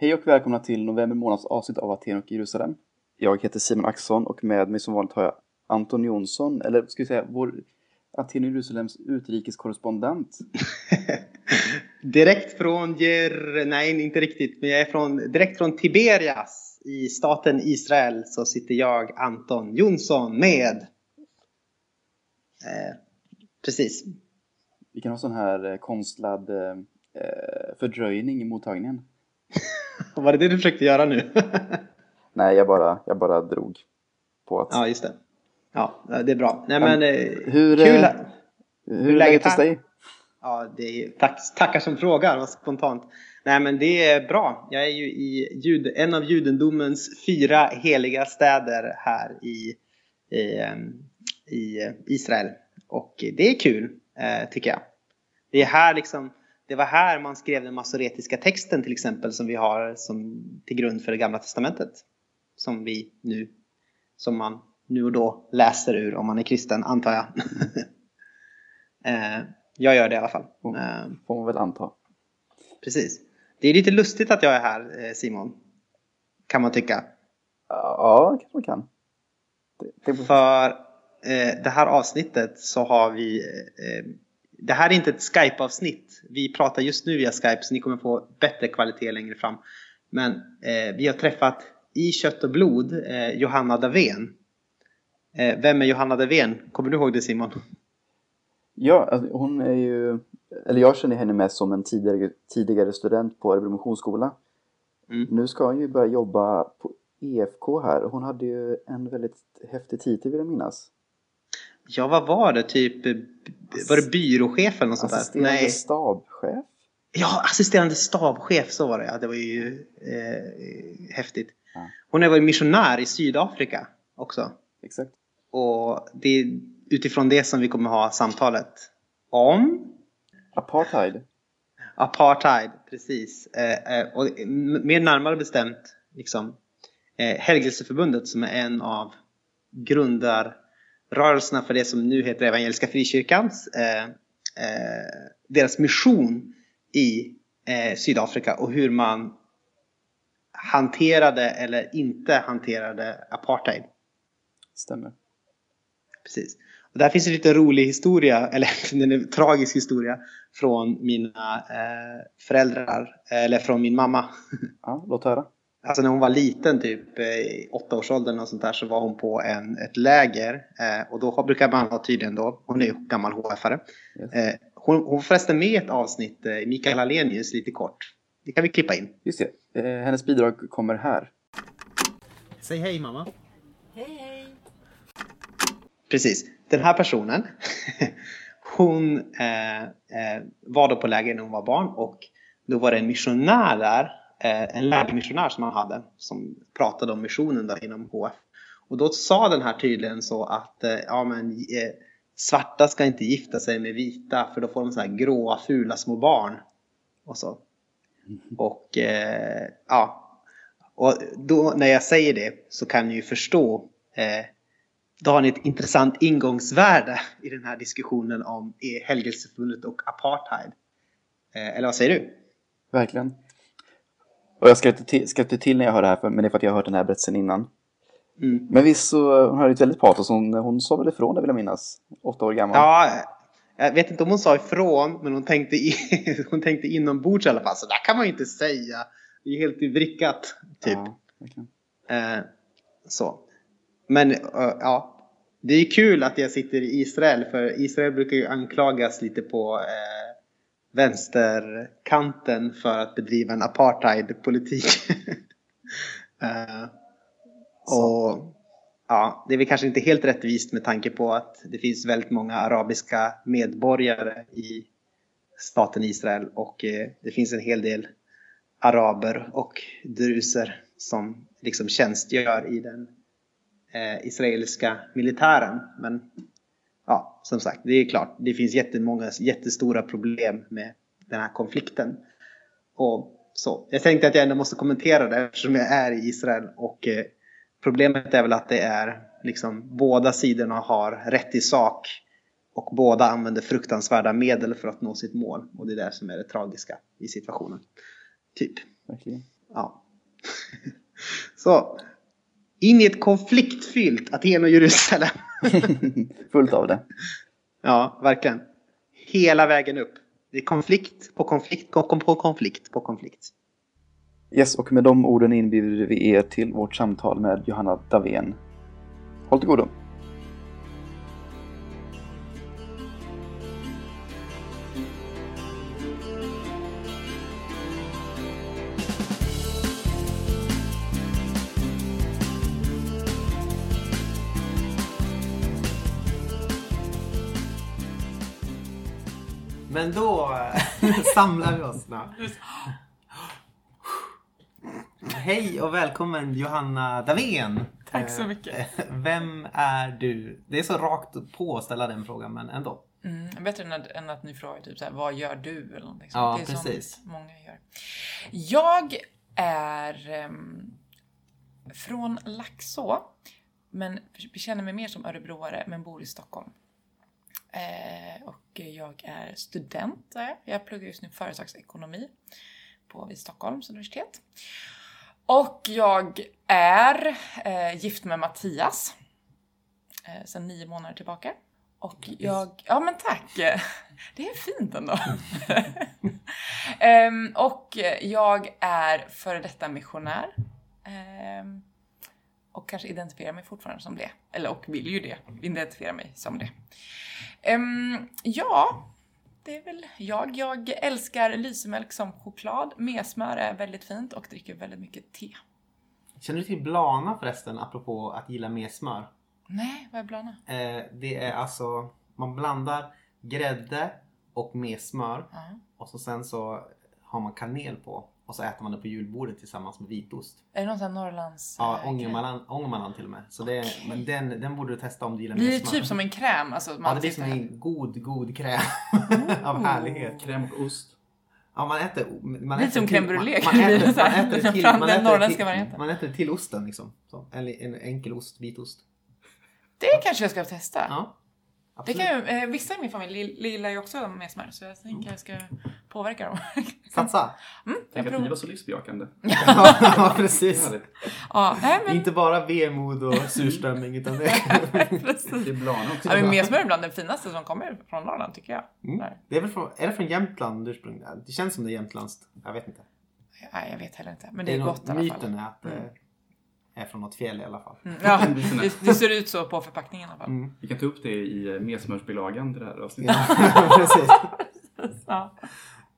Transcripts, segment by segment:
Hej och välkomna till november månads avsnitt av Aten och Jerusalem. Jag heter Simon Axson och med mig som vanligt har jag Anton Jonsson, eller ska vi säga vår Aten och Jerusalems utrikeskorrespondent. direkt från Jer... Nej, inte riktigt. Men jag är från, direkt från Tiberias i staten Israel så sitter jag, Anton Jonsson, med... Eh, precis. Vi kan ha sån här eh, konstlad eh, fördröjning i mottagningen. Var det det du försökte göra nu? Nej, jag bara, jag bara drog på att... Ja, just det. Ja, det är bra. Nej, men, eh, hur, kul eh, här. Hur är läget hos dig? Ja, det är, tack, tackar som frågar, vad spontant. Nej, men det är bra. Jag är ju i jud, en av judendomens fyra heliga städer här i, i, i Israel. Och det är kul, eh, tycker jag. Det är här liksom det var här man skrev den masoretiska texten till exempel som vi har som till grund för det gamla testamentet. Som vi nu, som man nu och då läser ur om man är kristen antar jag. Eh, jag gör det i alla fall. Eh, får man väl anta. Precis. Det är lite lustigt att jag är här eh, Simon. Kan man tycka. Ja, kanske man kan. Det, det... För eh, det här avsnittet så har vi eh, det här är inte ett Skype-avsnitt. Vi pratar just nu via Skype så ni kommer få bättre kvalitet längre fram. Men eh, vi har träffat i kött och blod eh, Johanna Davén. Eh, vem är Johanna Davén? Kommer du ihåg det Simon? Ja, alltså, hon är ju, eller jag känner henne mest som en tidigare, tidigare student på Örebro Missionsskola. Mm. Nu ska hon ju börja jobba på EFK här. Hon hade ju en väldigt häftig titel vill jag minnas. Ja, vad var det? Typ, var det byråchef eller något sånt där? Assisterande Nej. stabschef? Ja, assisterande stabschef, så var det ja. Det var ju eh, häftigt. Ja. Hon har varit missionär i Sydafrika också. Exakt. Och det är utifrån det som vi kommer ha samtalet om Apartheid. Apartheid, precis. Eh, eh, och mer närmare bestämt liksom, eh, Helgelseförbundet som är en av grundar rörelserna för det som nu heter Evangeliska Frikyrkans, eh, eh, deras mission i eh, Sydafrika och hur man hanterade eller inte hanterade apartheid. Stämmer. Precis. Och där finns en lite rolig historia, eller en tragisk historia från mina eh, föräldrar, eller från min mamma. Ja, låt höra. Alltså när hon var liten, typ i åttaårsåldern och sånt där, så var hon på en, ett läger. Eh, och då brukar man ha tydligen då, hon är ju gammal HF-are. Yes. Eh, hon, hon var förresten med ett avsnitt, eh, Mikael Alenius, lite kort. Det kan vi klippa in. Just det. Eh, hennes bidrag kommer här. Säg hej mamma. Hej hej. Precis. Den här personen, hon eh, eh, var då på läger när hon var barn och då var det en missionär där Eh, en lärjungsmissionär som han hade som pratade om missionen där inom HF. Och då sa den här tydligen så att eh, ja, men, eh, svarta ska inte gifta sig med vita för då får de så här gråa fula små barn. Och så. Och ja, och då när jag säger det så kan ni ju förstå då har ni ett intressant ingångsvärde i den här diskussionen om helgelseförbundet och apartheid. Eller vad säger du? Verkligen. Och jag skrattar till, till när jag hör det här, men det är för att jag har hört den här berättelsen innan. Mm. Men visst så, hon hade ett väldigt patos, hon, hon sa väl ifrån det vill jag minnas, åtta år gammal. Ja, jag vet inte om hon sa ifrån, men hon tänkte, i, hon tänkte inombords i alla fall. Så där kan man ju inte säga. Det är helt vrickat, typ. Ja, eh, så. Men, uh, ja. Det är kul att jag sitter i Israel, för Israel brukar ju anklagas lite på eh, vänsterkanten för att bedriva en apartheidpolitik. uh, och ja, det är väl kanske inte helt rättvist med tanke på att det finns väldigt många arabiska medborgare i staten Israel och eh, det finns en hel del araber och druser som liksom tjänstgör i den eh, israeliska militären. Men som sagt, det är klart, det finns jättemånga, jättestora problem med den här konflikten. Och så. Jag tänkte att jag ändå måste kommentera det eftersom jag är i Israel och eh, problemet är väl att det är liksom båda sidorna har rätt i sak och båda använder fruktansvärda medel för att nå sitt mål och det är det som är det tragiska i situationen. Typ. Verkligen. ja. Så, in i ett konfliktfyllt Aten och Jerusalem. Fullt av det. Ja, verkligen. Hela vägen upp. Det är konflikt på konflikt på konflikt på konflikt. Yes, och med de orden inbjuder vi er till vårt samtal med Johanna Davén. Håll till godo! Men då samlar vi oss. Nå. Hej och välkommen Johanna Davén. Tack så mycket. Eh, Vem är du? Det är så rakt på att ställa den frågan men ändå. Mm, bättre än att, än att ni frågar typ så här, vad gör du? Eller någonting Ja, det är precis. sånt många gör. Jag är ehm, från Laxå, men känner mig mer som örebroare, men bor i Stockholm. Eh, och jag är student där. Jag pluggar just nu företagsekonomi på vid Stockholms universitet. Och jag är eh, gift med Mattias eh, sedan nio månader tillbaka. Och jag, ja men tack! Det är fint ändå. Ehm, och jag är före detta missionär. Ehm, och kanske identifierar mig fortfarande som det. Eller och vill ju det, identifiera mig som det. Ehm, ja, det är väl jag. Jag älskar lysemjölk som choklad. Mesmör är väldigt fint och dricker väldigt mycket te. Känner du till Blana förresten apropå att gilla mer smör? Nej, vad är blana? Eh, det är alltså, man blandar grädde och mer smör Ja. och så sen så har man kanel på och så äter man det på julbordet tillsammans med vitost. Är det någon sån här Norrlands... Ja, eh, Ångermanland, Ångermanland till och med. Så det, är- Okej. men den, den borde du testa om du gillar Blir mer det smör. typ som en kräm? Alltså, Ja, man det blir som en god, god kräm av härlighet. Crème och ost. Ja, man äter... Man Lite äter som till- crème brûlée, Man, man, äter, man äter till, man den äter till, man äter till osten liksom. Så, en, en enkel ost, vitost. Det kanske jag ska testa. Ja, Det kan ju, eh, vissa i min familj gillar ju också med smör så jag tänker jag ska påverka dem. Satsa! Mm, Tänk att ni var så livsbejakande. ja, Det är precis. Ja, nej men Inte bara vemod och surströmming utan det. Det är Blana också. Ja, men mesmör är bland det finaste som kommer från Norrland tycker jag. Mm. Det är väl från, är det från Jämtland ursprungligen? Det känns som det är jämtländskt. Jag vet inte. nej, jag vet heller inte. Men det är nog- gott i alla fall. Myten är att det är från något fjäll i alla fall. Mm, Ja, det, det ser ut så på förpackningen i alla fall. Mm. Vi kan ta upp det i eh, medsmörsbilagan till det här avsnittet. Ja, precis. Ja.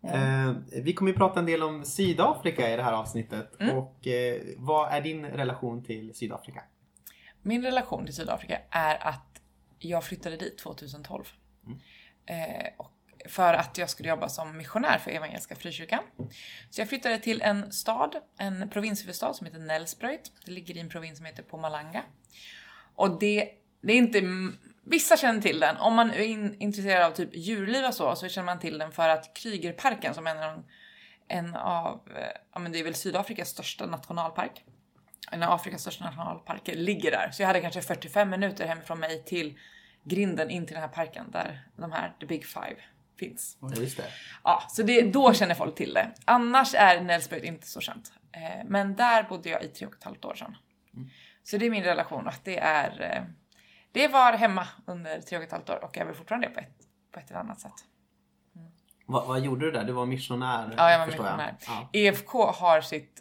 Eh, vi kommer ju prata en del om Sydafrika i det här avsnittet. Mm. Och eh, vad är din relation till Sydafrika? Min relation till Sydafrika är att jag flyttade dit 2012. Mm. Eh, och för att jag skulle jobba som missionär för Evangeliska Frikyrkan. Så jag flyttade till en stad, en provinshuvudstad som heter Nelspruit. Det ligger i en provins som heter Pumalanga. Och det, det är inte... Vissa känner till den. Om man är in, intresserad av typ djurliv och så, så känner man till den för att Krygerparken som är en av, en av eh, ja men det är väl Sydafrikas största nationalpark en av Afrikas största nationalparker ligger där. Så jag hade kanske 45 minuter hemifrån mig till grinden in till den här parken där de här The Big Five finns. Ja, just det. Ja, så det, då känner folk till det. Annars är Nälsberg inte så känt. Eh, men där bodde jag i tre och ett halvt år sedan. Så det är min relation att det är eh, det var hemma under tre och ett halvt år och jag vill fortfarande det på ett, på ett eller annat sätt. Vad, vad gjorde du där? Du var missionär? Ja, jag var missionär. Ja. EFK har sitt,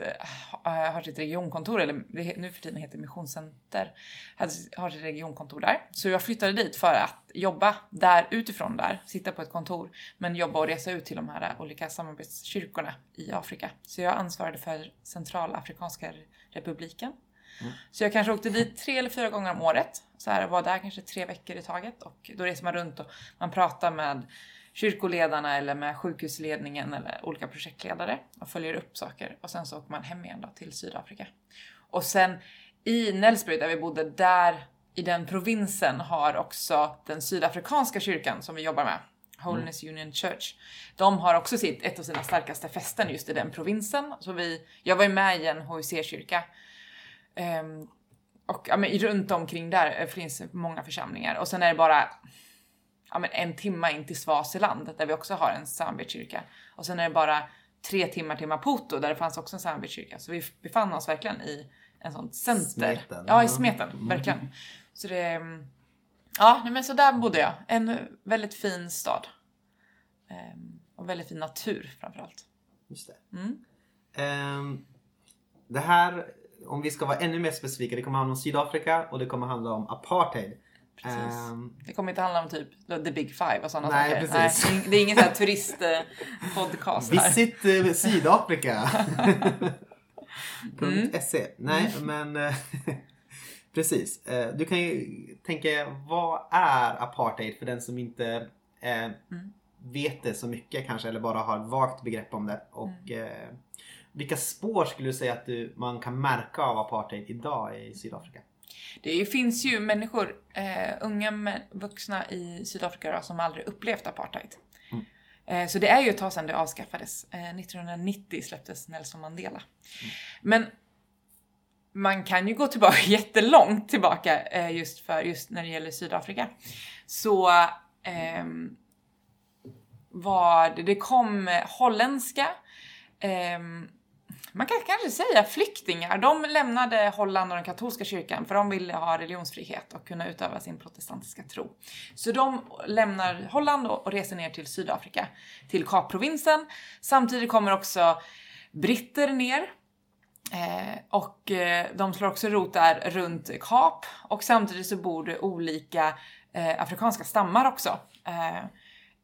eh, har sitt regionkontor, eller det, nu för tiden heter det Missionscenter, har- sitt regionkontor där. Så jag flyttade dit för att jobba där utifrån där, sitta på ett kontor, men jobba och resa ut till de här olika samarbetskyrkorna i Afrika. Så jag ansvarade för Centralafrikanska republiken. Så jag kanske åkte dit tre eller fyra gånger om året. Så här, var där kanske tre veckor i taget och då reser man runt och man pratar med kyrkoledarna eller med sjukhusledningen eller olika projektledare och följer upp saker. Och sen så åker man hem igen då till Sydafrika. Och sen i Nelsbury där vi bodde, där i den provinsen har också den sydafrikanska kyrkan som vi jobbar med, Holiness Union Church. De har också sitt, ett av sina starkaste fästen just i den provinsen. Så vi, jag var ju med i en HUC-kyrka Ehm, och ja, men runt omkring där eh, finns många församlingar. Och sen är det bara ja, men en timme in till Swaziland där vi också har en samarbetskyrka. Och sen är det bara tre timmar till Maputo där det fanns också en samarbetskyrka. Så vi befann oss verkligen i en sån center. Smeten. Ja, i smeten. Verkligen. Så det... mm, Ja, men så där bodde jag. En väldigt fin stad. Ehm, och väldigt fin natur framförallt. Just det. Mm. Ehm, det här, om vi ska vara ännu mer specifika, det kommer handla om Sydafrika och det kommer handla om apartheid. Precis. Ehm, Det kommer inte handla om typ the big five och sådana Nej, saker. precis. Nej, det är ingen sån här turistpodcast. Visit eh, Sydafrika. Mm. .se. Nej, men eh, precis. Eh, Du kan ju tänka, vad är apartheid för den som inte eh, Mm. vet det så mycket kanske eller bara har vagt begrepp om det. Och Mm. eh, vilka spår skulle du säga att du, man kan märka av apartheid idag i Sydafrika? Det finns ju människor, eh, unga mä- vuxna i Sydafrika då, som aldrig upplevt apartheid. Mm. Eh, så det är ju ett tag sedan det avskaffades. Eh, 1990 släpptes Nelson Mandela. Men man kan ju gå tillbaka jättelångt tillbaka eh, just för just när det gäller Sydafrika. Så ehm, var det, det kom holländska ehm, man kan kanske säga flyktingar. De lämnade Holland och den katolska kyrkan för de ville ha religionsfrihet och kunna utöva sin protestantiska tro. Så de lämnar Holland och reser ner till Sydafrika, till Kapprovinsen. Samtidigt kommer också britter ner Eh, och eh, de slår också rot där runt Kap och samtidigt så bor det olika eh, afrikanska stammar också eh,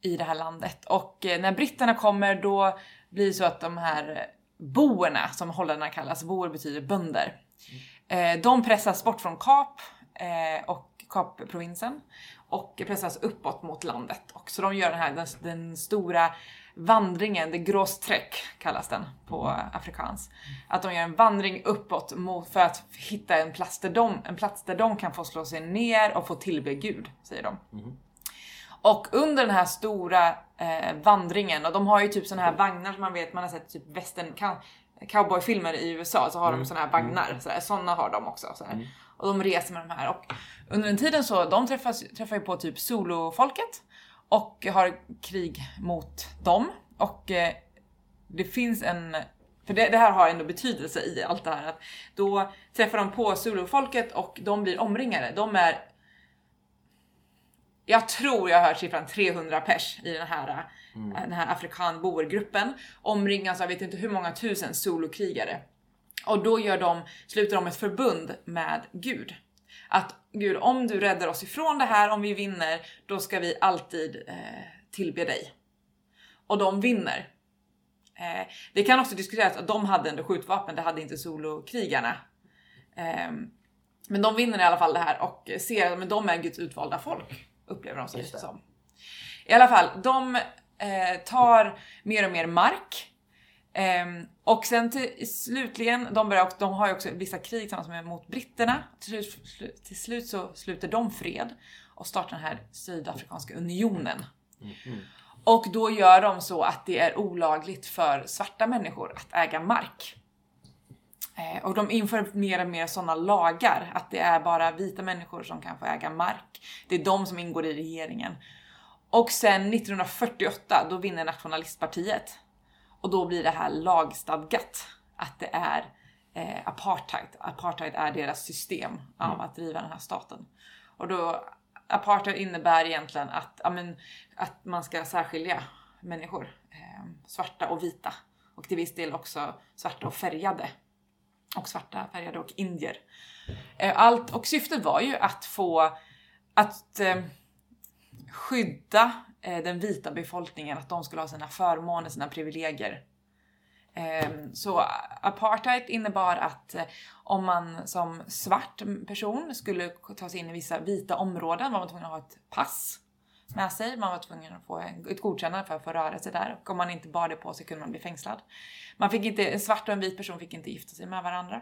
i det här landet. Och eh, när britterna kommer då blir det så att de här boerna, som holländarna kallas, boer betyder bönder. Eh, de pressas bort från Kap eh, och Kapprovinsen och pressas uppåt mot landet. Och så de gör den här den, den stora vandringen, det gråsträck kallas den på afrikans. Att de gör en vandring uppåt mot, för att hitta en plats, där de, en plats där de kan få slå sig ner och få tillbe Gud, säger de. Och under den här stora eh, vandringen, och de har ju typ såna här vagnar som man vet, man har sett typ western cow- cowboyfilmer i USA, så har de såna här vagnar. Sådär, såna har de också. Sådär. Och de reser med de här. Och under den tiden så, de träffas, träffar ju på typ solofolket och har krig mot dem. Och eh, det finns en för det, det här har ändå betydelse i allt det här. Att då träffar de på solofolket och de blir omringade. De är jag tror jag har hört siffran 300 pers i den här, mm. den här afrikanboergruppen. Omringas av vet inte hur många tusen solokrigare. Och då gör de, slutar de ett förbund med Gud. Att Gud, om du räddar oss ifrån det här, om vi vinner, då ska vi alltid eh, tillbe dig. Och de vinner. Eh, det kan också diskuteras att de hade ändå skjutvapen, det hade inte solokrigarna. Eh, men de vinner i alla fall det här och ser att de är Guds utvalda folk upplever de sig Just det. som. I alla fall, de eh, tar mer och mer mark. Ehm, och sen till, slutligen, de, börjar, de har ju också vissa krig tillsammans med mot britterna. Till till slut så sluter de fred och startar den här Sydafrikanska unionen. Och då gör de så att det är olagligt för svarta människor att äga mark. Eh, och de inför mer och mer sådana lagar, att det är bara vita människor som kan få äga mark. Det är de som ingår i regeringen. Och sen 1948, då vinner nationalistpartiet. Och då blir det här lagstadgat att det är eh, apartheid. Apartheid är deras system av att driva den här staten. Och då, apartheid innebär egentligen att, ja, men, att man ska särskilja människor. Eh, svarta och vita. Och till viss del också svarta och färgade och svarta, färgade och indier. Eh, allt, och syftet var ju att få att eh, skydda eh, den vita befolkningen, att de skulle ha sina förmåner, sina privilegier. Så apartheid innebar att om man som svart person skulle ta sig in i vissa vita områden var man tvungen att ha ett pass med sig. Man var tvungen att få ett godkännande för att få röra sig där. Och om man inte bar det på sig kunde man bli fängslad. Man fick inte, en svart och en vit person fick inte gifta sig med varandra.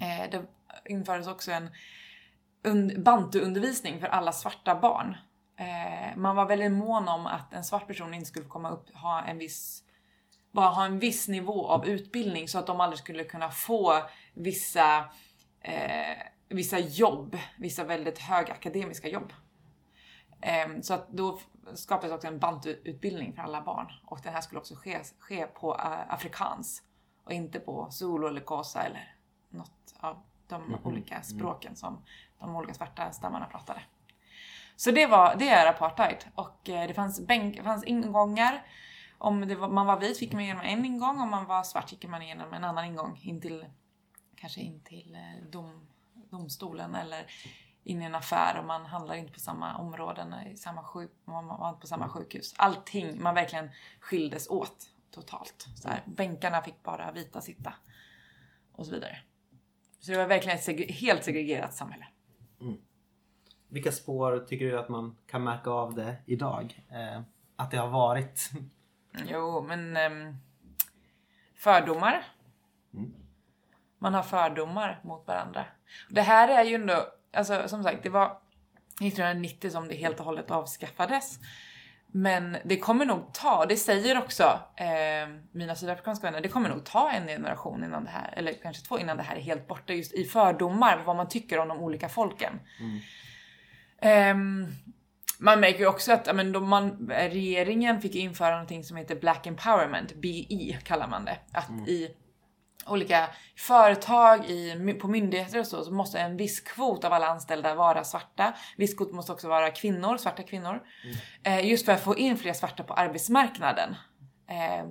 Eh, det infördes också en bantuundervisning för alla svarta barn. Eh, man var väldigt mån om att en svart person inte skulle få komma upp ha en viss bara ha en viss nivå av utbildning så att de aldrig skulle kunna få vissa, eh, vissa jobb, vissa väldigt högakademiska jobb. Ehm, så att då skapades också en bantuutbildning för alla barn och den här skulle också ske, ske på uh, afrikans och inte på zulu eller kosa eller något av de Mhm. olika språken som de olika svarta stammarna pratade. Så det, var, det är apartheid och eh, det fanns, bänk, det fanns ingångar. Om var, man var vit fick man igenom en ingång, om man var svart gick man igenom en annan ingång in till, kanske in till eh, dom, domstolen eller in i en affär och man handlar inte på samma områden, i samma sjuk, man var inte på samma sjukhus. Allting, man verkligen skildes åt totalt. Så här, bänkarna fick bara vita sitta och så vidare. Så det var verkligen ett seg- helt segregerat samhälle. Vilka spår tycker du att man kan märka av det idag? Eh, att det har varit? Jo, men ehm, fördomar. Man har fördomar mot varandra. Det här är ju ändå, alltså som sagt, det var 1990 som det helt och hållet avskaffades. Men det kommer nog ta, det säger också eh, mina sydafrikanska vänner, det kommer nog ta en generation innan det här, eller kanske två innan det här är helt borta just i fördomar, vad man tycker om de olika folken. Ehm, man märker ju också att men då man, regeringen fick införa någonting som heter Black Empowerment, BI kallar man det. Att i olika företag, i, på myndigheter och så, så måste en viss kvot av alla anställda vara svarta. Viss kvot måste också vara kvinnor, svarta kvinnor. Eh, just för att få in fler svarta på arbetsmarknaden. Eh,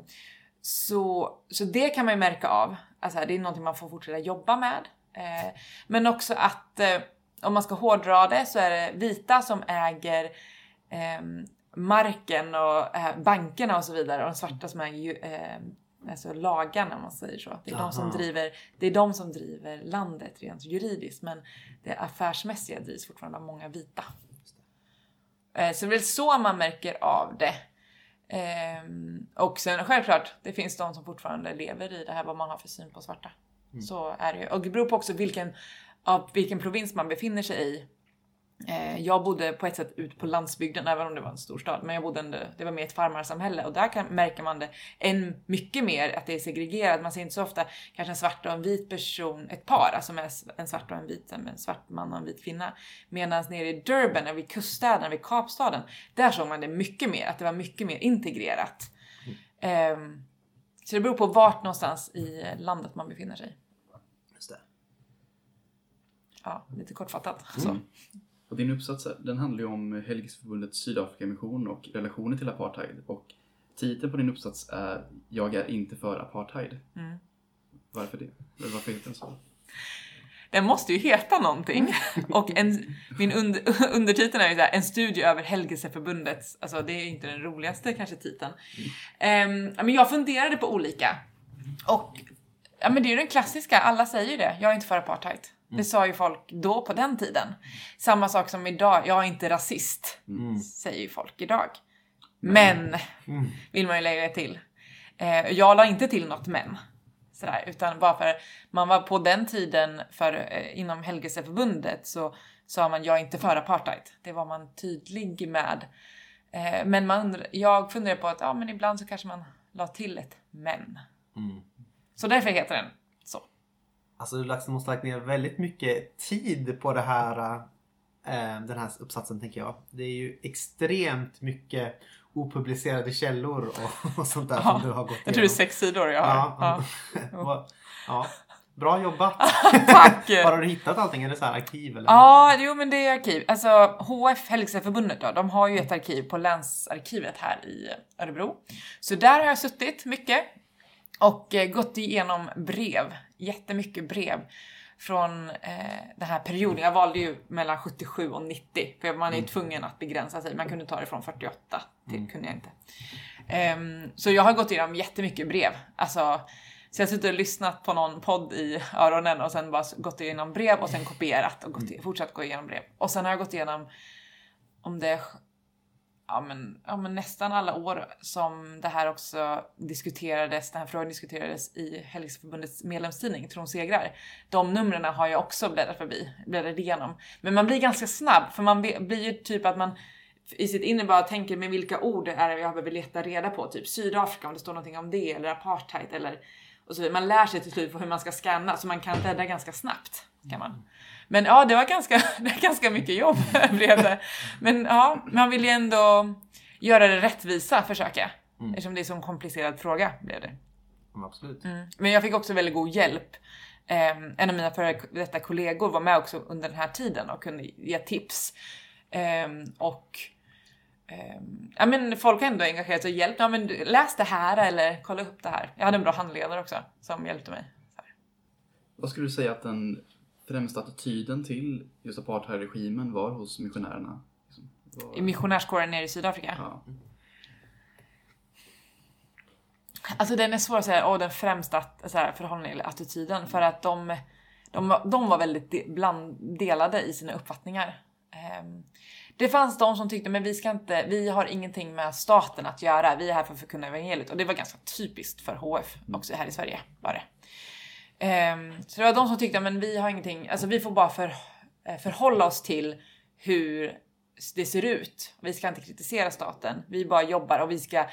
så, så det kan man ju märka av. Alltså, det är någonting man får fortsätta jobba med. Eh, men också att eh, om man ska hårdra det så är det vita som äger ehm, marken och eh, bankerna och så vidare och de svarta som äger eh, alltså lagarna om man säger så. Det är, de som driver, det är de som driver landet rent juridiskt men det affärsmässiga drivs fortfarande av många vita. Eh, så det är väl så man märker av det. Ehm, och sen självklart, det finns de som fortfarande lever i det här vad man har för syn på svarta. Så är det ju. Och det beror på också vilken, av vilken provins man befinner sig i. Eh, jag bodde på ett sätt ut på landsbygden, även om det var en stor stad. Men jag bodde ändå, det var mer ett farmarsamhälle och där kan, märker man det än mycket mer att det är segregerat. Man ser inte så ofta kanske en svart och en vit person, ett par, alltså med en svart och en vit, en svart man och en vit kvinna. Medan nere i Durban, vid kuststäderna, vid Kapstaden, där såg man det mycket mer, att det var mycket mer integrerat. Ehm, så det beror på vart någonstans i landet man befinner sig. Just det. Ja, lite kortfattat. Så. Och din uppsats den handlar ju om Helgelseförbundets Sydafrikamission och relationer till apartheid. Och titeln på din uppsats är Jag är inte för apartheid. Mm. Varför det? Eller varför heter den så? Den måste ju heta någonting. Och en, min under, undertiteln är ju så här, en studie över Helgelseförbundets, alltså det är inte den roligaste kanske titeln. Ehm, ja, men jag funderade på olika. Och ja, men det är ju den klassiska, alla säger ju det, jag är inte för apartheid. Det sa ju folk då på den tiden. Samma sak som idag, jag är inte rasist. Säger ju folk idag. Men, vill man ju lägga till. Eh, jag la inte till något men. Sådär, utan bara för man var på den tiden för, eh, inom Helgelseförbundet så sa man jag är inte för apartheid. Det var man tydlig med. Eh, men man, jag funderar på att ja, men ibland så kanske man la till ett men. Så därför heter den. Alltså du måste ha lagt ner väldigt mycket tid på det här, eh, den här uppsatsen tänker jag. Det är ju extremt mycket opublicerade källor och, och sånt där Ja, som du har gått Jag tror det är sex sidor jag har. Ja. Ja. Ja. Bra jobbat! Tack! Var har du hittat allting? Är det så här arkiv eller? Ja, jo men det är arkiv. Alltså HF Helgelseförbundet då, de har ju ett arkiv på länsarkivet här i Örebro. Så där har jag suttit mycket och eh, gått igenom brev, jättemycket brev från eh, den här perioden. Jag valde ju mellan 77 och 90 för man är ju tvungen att begränsa sig. Man kunde ta det från 48 till kunde jag inte. Ehm, så jag har gått igenom jättemycket brev. Alltså, så jag har suttit och lyssnat på någon podd i öronen och sen bara gått igenom brev och sen kopierat och gått, fortsatt gå igenom brev. Och sen har jag gått igenom om det ja men, ja men nästan alla år som det här också diskuterades, den här frågan diskuterades i Helgelseförbundets medlemstidning Tron segrar. De numren har jag också bläddrat förbi, bläddrat igenom. Men man blir ganska snabb för man blir ju typ att man i sitt inre bara tänker med vilka ord är det jag behöver leta reda på? Typ Sydafrika om det står någonting om det eller apartheid eller och så vidare. Man lär sig till slut på hur man ska scanna så man kan bläddra ganska snabbt. kan man. Mm. Men ja, det var ganska, det var ganska mycket jobb blev det. Men ja, man vill ju ändå göra det rättvisa, försöka. Mm. Eftersom det är en så komplicerad fråga blev det. absolut. Mm. Men jag fick också väldigt god hjälp. Eh, en av mina före detta kollegor var med också under den här tiden och kunde ge tips. Eh, och eh, ja, men folk har ändå engagerat sig och hjälpt. Ja, men läs det här eller kolla upp det här. Jag hade en bra handledare också som hjälpte mig. Vad skulle du säga att den främsta attityden till just apartheidregimen var hos missionärerna? Liksom, var... I missionärskåren nere i Sydafrika? Ja. Alltså den är svår att säga, och den främsta så här, förhållningen, attityden, för att de, de, de var väldigt bland, delade i sina uppfattningar. Um, det fanns de som tyckte, men vi ska inte, vi har ingenting med staten att göra, vi är här för att förkunna evangeliet. Och det var ganska typiskt för HF, också här i Sverige var det. Ehm, så det var de som tyckte, men vi har ingenting, alltså vi får bara för, eh, förhålla oss till hur det ser ut. Vi ska inte kritisera staten, vi bara jobbar och vi ska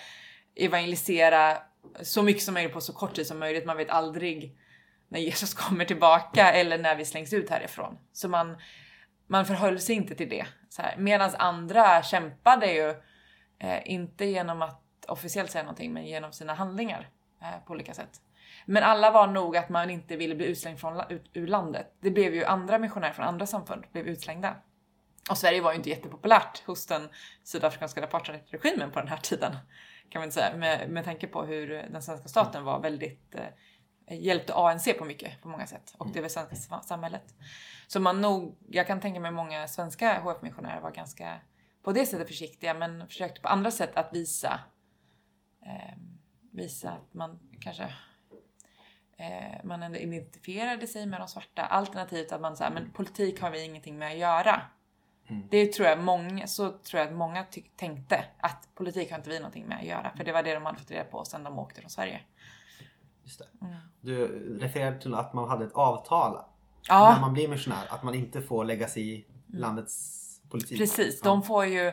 evangelisera så mycket som möjligt på så kort tid som möjligt. Man vet aldrig när Jesus kommer tillbaka eller när vi slängs ut härifrån. Så man, man förhöll sig inte till det. Medan andra kämpade ju, eh, inte genom att officiellt säga någonting, men genom sina handlingar eh, på olika sätt. Men alla var nog att man inte ville bli utslängd från, ut, ur landet. Det blev ju andra missionärer från andra samfund blev utslängda. Och Sverige var ju inte jättepopulärt hos den sydafrikanska apartheidregimen på den här tiden. Kan man säga. Med, med tanke på hur den svenska staten var väldigt eh, hjälpte ANC på mycket, på många sätt. Och det svenska samhället. Så man nog, jag kan tänka mig många svenska HF-missionärer var ganska på det sättet försiktiga men försökte på andra sätt att visa eh, visa att man kanske eh, man ändå identifierade sig med de svarta. Alternativt att man säger men politik har vi ingenting med att göra. Mm. Det tror jag många, så tror jag att många tänkte att politik har inte vi någonting med att göra. För det var det de hade fått reda på sen de åkte från Sverige. Just det. Mm. Du refererade till att man hade ett avtal ja. när man blir missionär. Att man inte får lägga sig i mm. landets politik. Precis, de får ju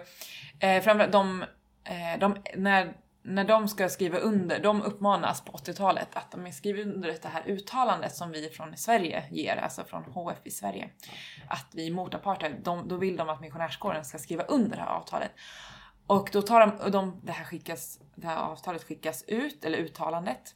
eh, framförallt de, eh, de, när när de ska skriva under, de uppmanas alltså på 80-talet att de skriver under det här uttalandet som vi från Sverige ger, alltså från HF i Sverige. Att vi är emot apartheid. De, då vill de att missionärskåren ska skriva under det här avtalet. Och då tar de, de det, här skickas, det här avtalet skickas ut, eller uttalandet.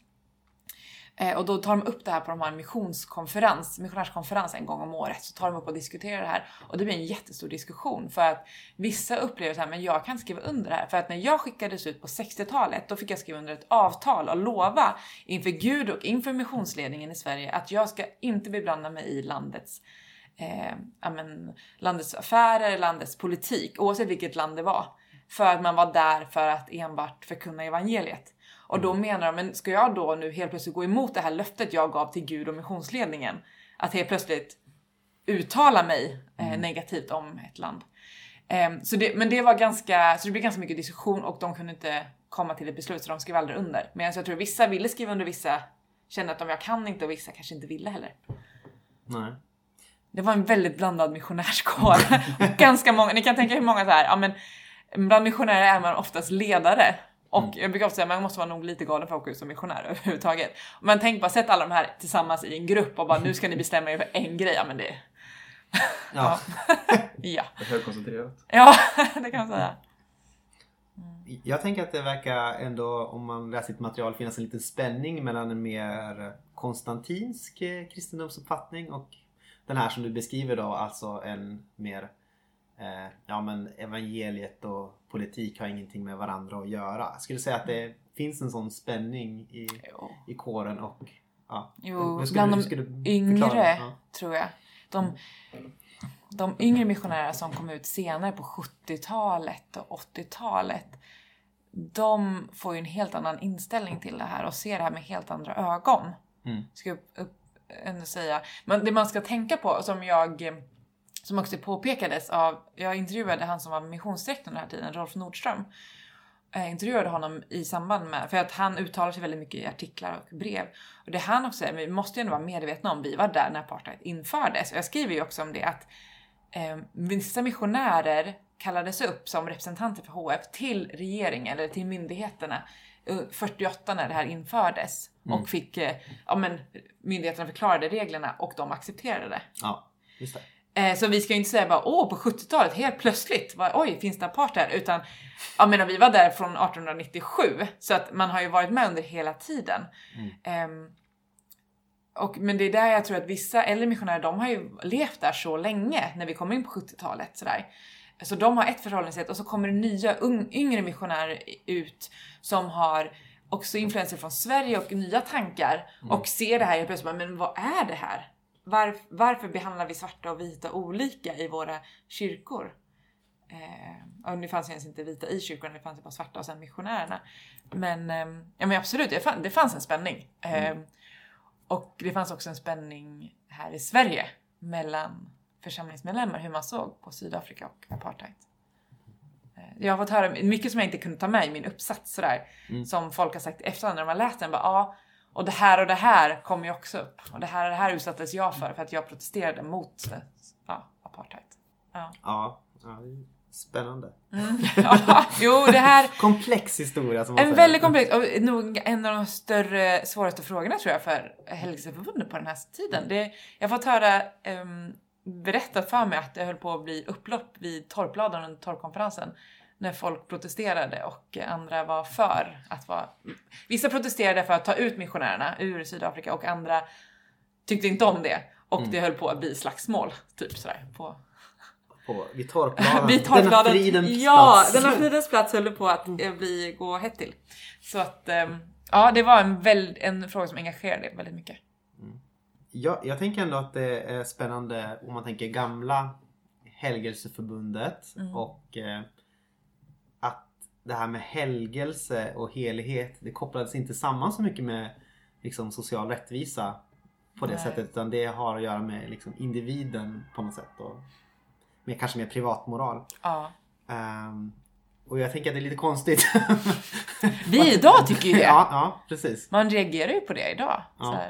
Eh, och då tar de upp det här på de här missionskonferens, missionärskonferens en gång om året. Så tar de upp och diskuterar det här. Och det blir en jättestor diskussion för att vissa upplever så här, men jag kan skriva under det här. För att när jag skickades ut på 60-talet, då fick jag skriva under ett avtal och lova inför Gud och inför missionsledningen i Sverige att jag ska inte beblanda mig i landets eh, amen, landets affärer, landets politik, oavsett vilket land det var. För att man var där för att enbart förkunna evangeliet. Och då menar de, men ska jag då nu helt plötsligt gå emot det här löftet jag gav till Gud och missionsledningen? Att helt plötsligt uttala mig eh, mm. negativt om ett land. Eh, så det, men det var ganska, så det blev ganska mycket diskussion och de kunde inte komma till ett beslut så de skrev aldrig under. Men jag tror vissa ville skriva under, vissa kände att de jag kan inte och vissa kanske inte ville heller. Nej. Det var en väldigt blandad missionärskår. ganska många, ni kan tänka hur många så här, ja men bland missionärer är man oftast ledare och mm. jag brukar ofta säga att man måste vara nog lite galen för att åka ut som missionär överhuvudtaget. Men tänk bara, sätt alla de här tillsammans i en grupp och bara nu ska ni bestämma er för en grej. Ja men det... Ja. ja. Det är högkoncentrerat. Ja, det kan man säga. Mm. Jag tänker att det verkar ändå, om man läser sitt material, finnas en liten spänning mellan en mer konstantinsk eh, kristendomsuppfattning och den här som du beskriver då, alltså en mer eh, ja men evangeliet och politik har ingenting med varandra att göra. Jag skulle säga att det finns en sån spänning i, i kåren och ja. Jo, bland de yngre ja. tror jag. De, de yngre missionärer som kom ut senare på 70-talet och 80-talet de får ju en helt annan inställning till det här och ser det här med helt andra ögon. Mm. Ska jag upp, säga. Men det man ska tänka på, som jag som också påpekades av, jag intervjuade han som var missionsdirektor den här tiden, Rolf Nordström. Jag intervjuade honom i samband med, för att han uttalar sig väldigt mycket i artiklar och brev. Och det han också säger, vi måste ju ändå vara medvetna om, vi var där när apartheid infördes. Och jag skriver ju också om det att eh, vissa missionärer kallades upp som representanter för HF till regeringen eller till myndigheterna 48 när det här infördes. och fick, eh, ja men myndigheterna förklarade reglerna och de accepterade det. Ja, just det. Eh, Så vi ska ju inte säga bara åh på 70-talet helt plötsligt, var, oj finns det apartheid? Utan jag menar vi var där från 1897 så att man har ju varit med under hela tiden. Ehm, och, men det är där jag tror att vissa äldre missionärer de har ju levt där så länge när vi kommer in på 70-talet sådär. Så de har ett förhållningssätt och så kommer det nya ung, yngre missionärer ut som har också influenser från Sverige och nya tankar och ser det här helt plötsligt, men vad är det här? Var, varför behandlar vi svarta och vita olika i våra kyrkor? Eh, och nu fanns ju ens inte vita i kyrkorna, det fanns ju bara svarta och sen missionärerna. Men, ehm, ja, men absolut, det, fann, det fanns en spänning. Eh, och det fanns också en spänning här i Sverige mellan församlingsmedlemmar, hur man såg på Sydafrika och apartheid. Eh, Jag har fått höra mycket som jag inte kunde ta med i min uppsats sådär. Som folk har sagt efter när de har läst den. Bara, ja, och det här och det här kom ju också upp. Och det här och det här utsattes jag för för att jag protesterade mot ja, apartheid. Ja. Ja, ja spännande. ja, jo, det här Komplex historia som man En väldigt komplex och nog en av de större, svåraste frågorna tror jag för Helgelseförbundet på den här tiden. Det, jag har fått höra um, berättat för mig att det höll på att bli upplopp vid torpladan under torrkonferensen när folk protesterade och andra var för att vara... Vissa protesterade för att ta ut missionärerna ur Sydafrika och andra tyckte inte om det. Och Mm. det höll på att bli slagsmål, typ sådär. På, På, vid torpladan. Denna fridens ja, plats. denna fridens plats höll på att eh, bli, gå hett till. Så att, ehm, ja, det var en, väl, en fråga som engagerade väldigt mycket. Ja, jag tänker ändå att det är spännande om man tänker gamla Helgelseförbundet Mm. och eh, det här med helgelse och helighet det kopplades inte samman så mycket med liksom, social rättvisa på det Nej. sättet utan det har att göra med liksom, individen på något sätt och med, kanske mer privatmoral. Ja. Ehm, och jag tänker att det är lite konstigt. Vi idag tycker ju det. ja, ja, precis. Man reagerar ju på det idag. Ja.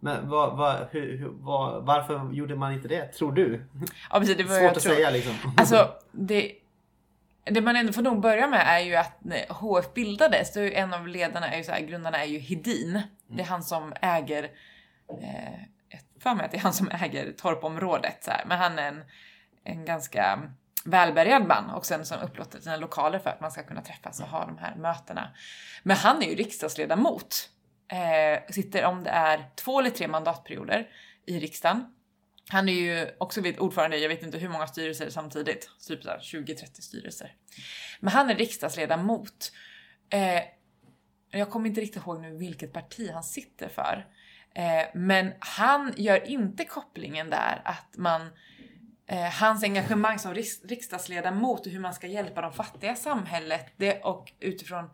Men vad, vad, hur, hur, vad, varför gjorde man inte det? Tror du? Ja, precis. Det var Svårt att tror. säga liksom. Alltså, det, det man ändå får nog börja med är ju att när HF bildades, då är en av ledarna, är ju så här, grundarna är ju Hedin. Det är han som äger, eh, för mig att det är han som äger torpområdet. Så här. Men han är en, en ganska välbärgad man och sen som upplåtit sina lokaler för att man ska kunna träffas och ha de här mötena. Men han är ju riksdagsledamot. Eh, sitter om det är två eller tre mandatperioder i riksdagen. Han är ju också ordförande i, jag vet inte hur många styrelser samtidigt, typ 20-30 styrelser. Men han är riksdagsledamot. Eh, jag kommer inte riktigt ihåg nu vilket parti han sitter för. Eh, men han gör inte kopplingen där att man eh, hans engagemang som riks- riksdagsledamot och hur man ska hjälpa de fattiga i samhället det, och utifrån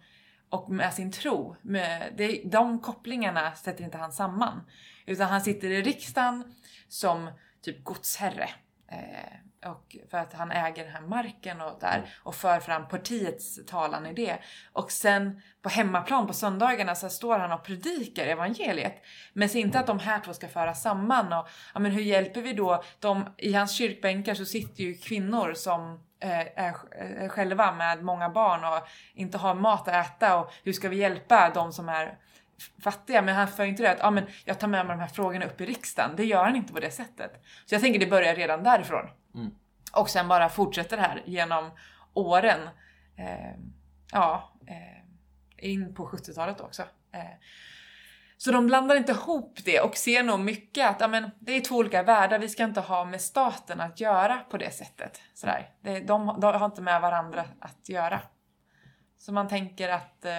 och med sin tro. Med, det, de kopplingarna sätter inte han samman. Utan han sitter i riksdagen som typ godsherre. Eh, och för att han äger den här marken och där och för fram partiets talan i det. Och sen på hemmaplan på söndagarna så står han och predikar evangeliet. Men ser inte att de här två ska föra samman och ja, men hur hjälper vi då? De, I hans kyrkbänkar så sitter ju kvinnor som eh, är, är själva med många barn och inte har mat att äta och hur ska vi hjälpa de som är fattiga, men han för inte det att ah, men jag tar med mig de här frågorna upp i riksdagen. Det gör han inte på det sättet. Så jag tänker det börjar redan därifrån. Mm. Och sen bara fortsätter det här genom åren. Eh, ja, eh, in på 70-talet också. Eh, så de blandar inte ihop det och ser nog mycket att ja, men, det är två olika världar, vi ska inte ha med staten att göra på det sättet. Sådär. Det, de, de har inte med varandra att göra. Så man tänker att eh,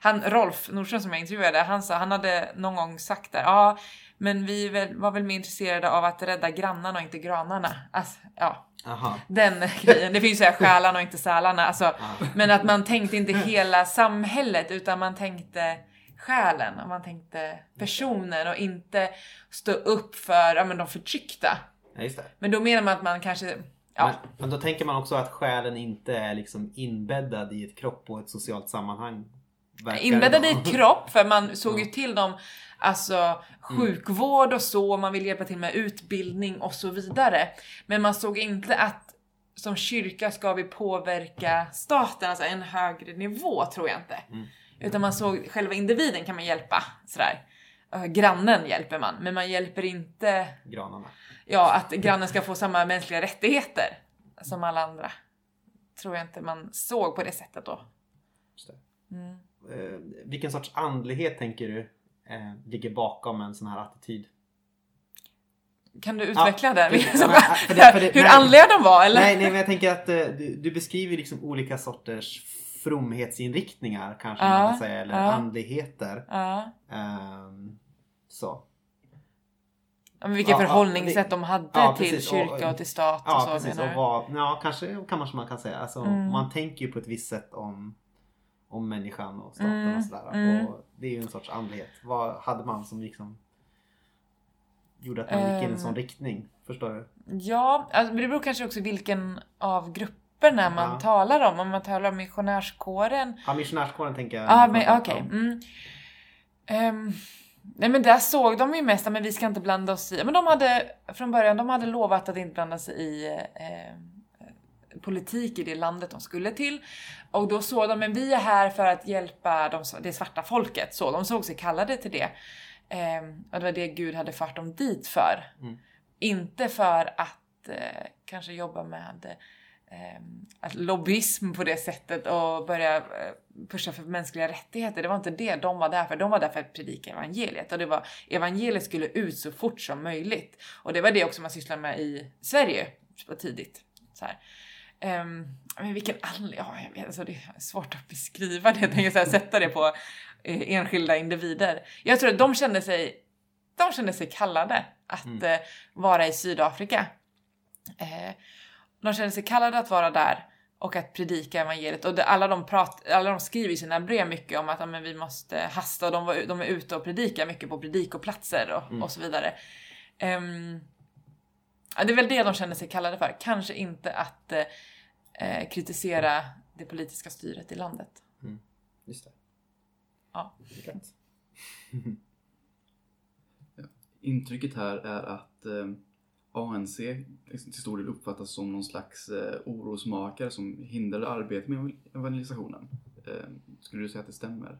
han, Rolf Nordström som jag intervjuade, han, sa, han hade någon gång sagt där, ja men vi väl, var väl mer intresserade av att rädda grannarna och inte granarna. Alltså, ja, Aha. den grejen. Det finns ju här själarna och inte sälarna. Alltså, men att man tänkte inte hela samhället utan man tänkte själen och man tänkte personen och inte stå upp för ja, men de förtryckta. Ja. Men då menar man att man kanske Ja, Men, men då tänker man också att själen inte är liksom inbäddad i ett kropp och ett socialt sammanhang. inbäddade i ett kropp för man såg ju till dem alltså sjukvård och så, man vill hjälpa till med utbildning och så vidare. Men man såg inte att som kyrka ska vi påverka staten, alltså en högre nivå tror jag inte. Utan man såg själva individen kan man hjälpa sådär. Uh, grannen hjälper man, men man hjälper inte Granarna. ja, att grannen ska få samma mänskliga rättigheter som alla andra. Tror jag inte man såg på det sättet då. Det. Mm. Eh, vilken sorts andlighet tänker du eh, ligger bakom en sån här attityd? Kan du utveckla Ja, det- det- Hur nej. andliga de var eller? Nej, nej, men jag tänker att eh, du, du beskriver liksom olika sorters fromhetsinriktningar kanske man Ja, kan säga, eller ja. andligheter. Ja. Ehm, så. Ja, men vilket Ja, förhållningssätt det- de hade ja, till precis, och- kyrka och till stat och Ja, så precis. menar Och vad, ja, kanske, kanske man kan säga. Alltså, Mm. Man tänker ju på ett visst sätt om, om människan och staten Mm, och sådär. mm. Och det är ju en sorts andlighet. Vad hade man som liksom gjorde att man gick i en Ehm. sån riktning? Förstår du? Ja, alltså, men det beror kanske också vilken av grupperna man Ja. talar om. Om man talar om missionärskåren. Ja, missionärskåren tänker jag. Ja, men framförallt okej. Nej men där såg de ju mest, men vi ska inte blanda oss i. Men de hade från början, de hade lovat att inte blanda sig i eh, politik i det landet de skulle till. Och då såg de, men vi är här för att hjälpa de, det svarta folket. Så de såg sig kallade till det. Ehm, och det var det Gud hade fört dem dit för. Mm. Inte för att eh, kanske jobba med eh, att lobbyism på det sättet och börja eh, pusha för mänskliga rättigheter. Det var inte det de var där för. De var där för att predika evangeliet och det var evangeliet skulle ut så fort som möjligt. Och det var det också man sysslade med i Sverige på tidigt. Så här. Ehm, men vilken anledning, ja jag vet, alltså det är svårt att beskriva det, jag tänker så här, sätta det på eh, enskilda individer. Jag tror att de kände sig, de kände sig kallade att Mm. eh, vara i Sydafrika. Eh, de kände sig kallade att vara där och att predika evangeliet. Och det, alla, de prat, alla de skriver i sina brev mycket om att ja, men vi måste hasta och de, var, de är ute och predikar mycket på predikoplatser och, Mm. och så vidare. Ehm, ja, det är väl det de känner sig kallade för. Kanske inte att eh, eh, kritisera det politiska styret i landet. Just det. Ja. Intrycket här är att eh, ANC till stor del uppfattas som någon slags eh, orosmakare som hindrar arbetet med evangelisationen. Eh, skulle du säga att det stämmer?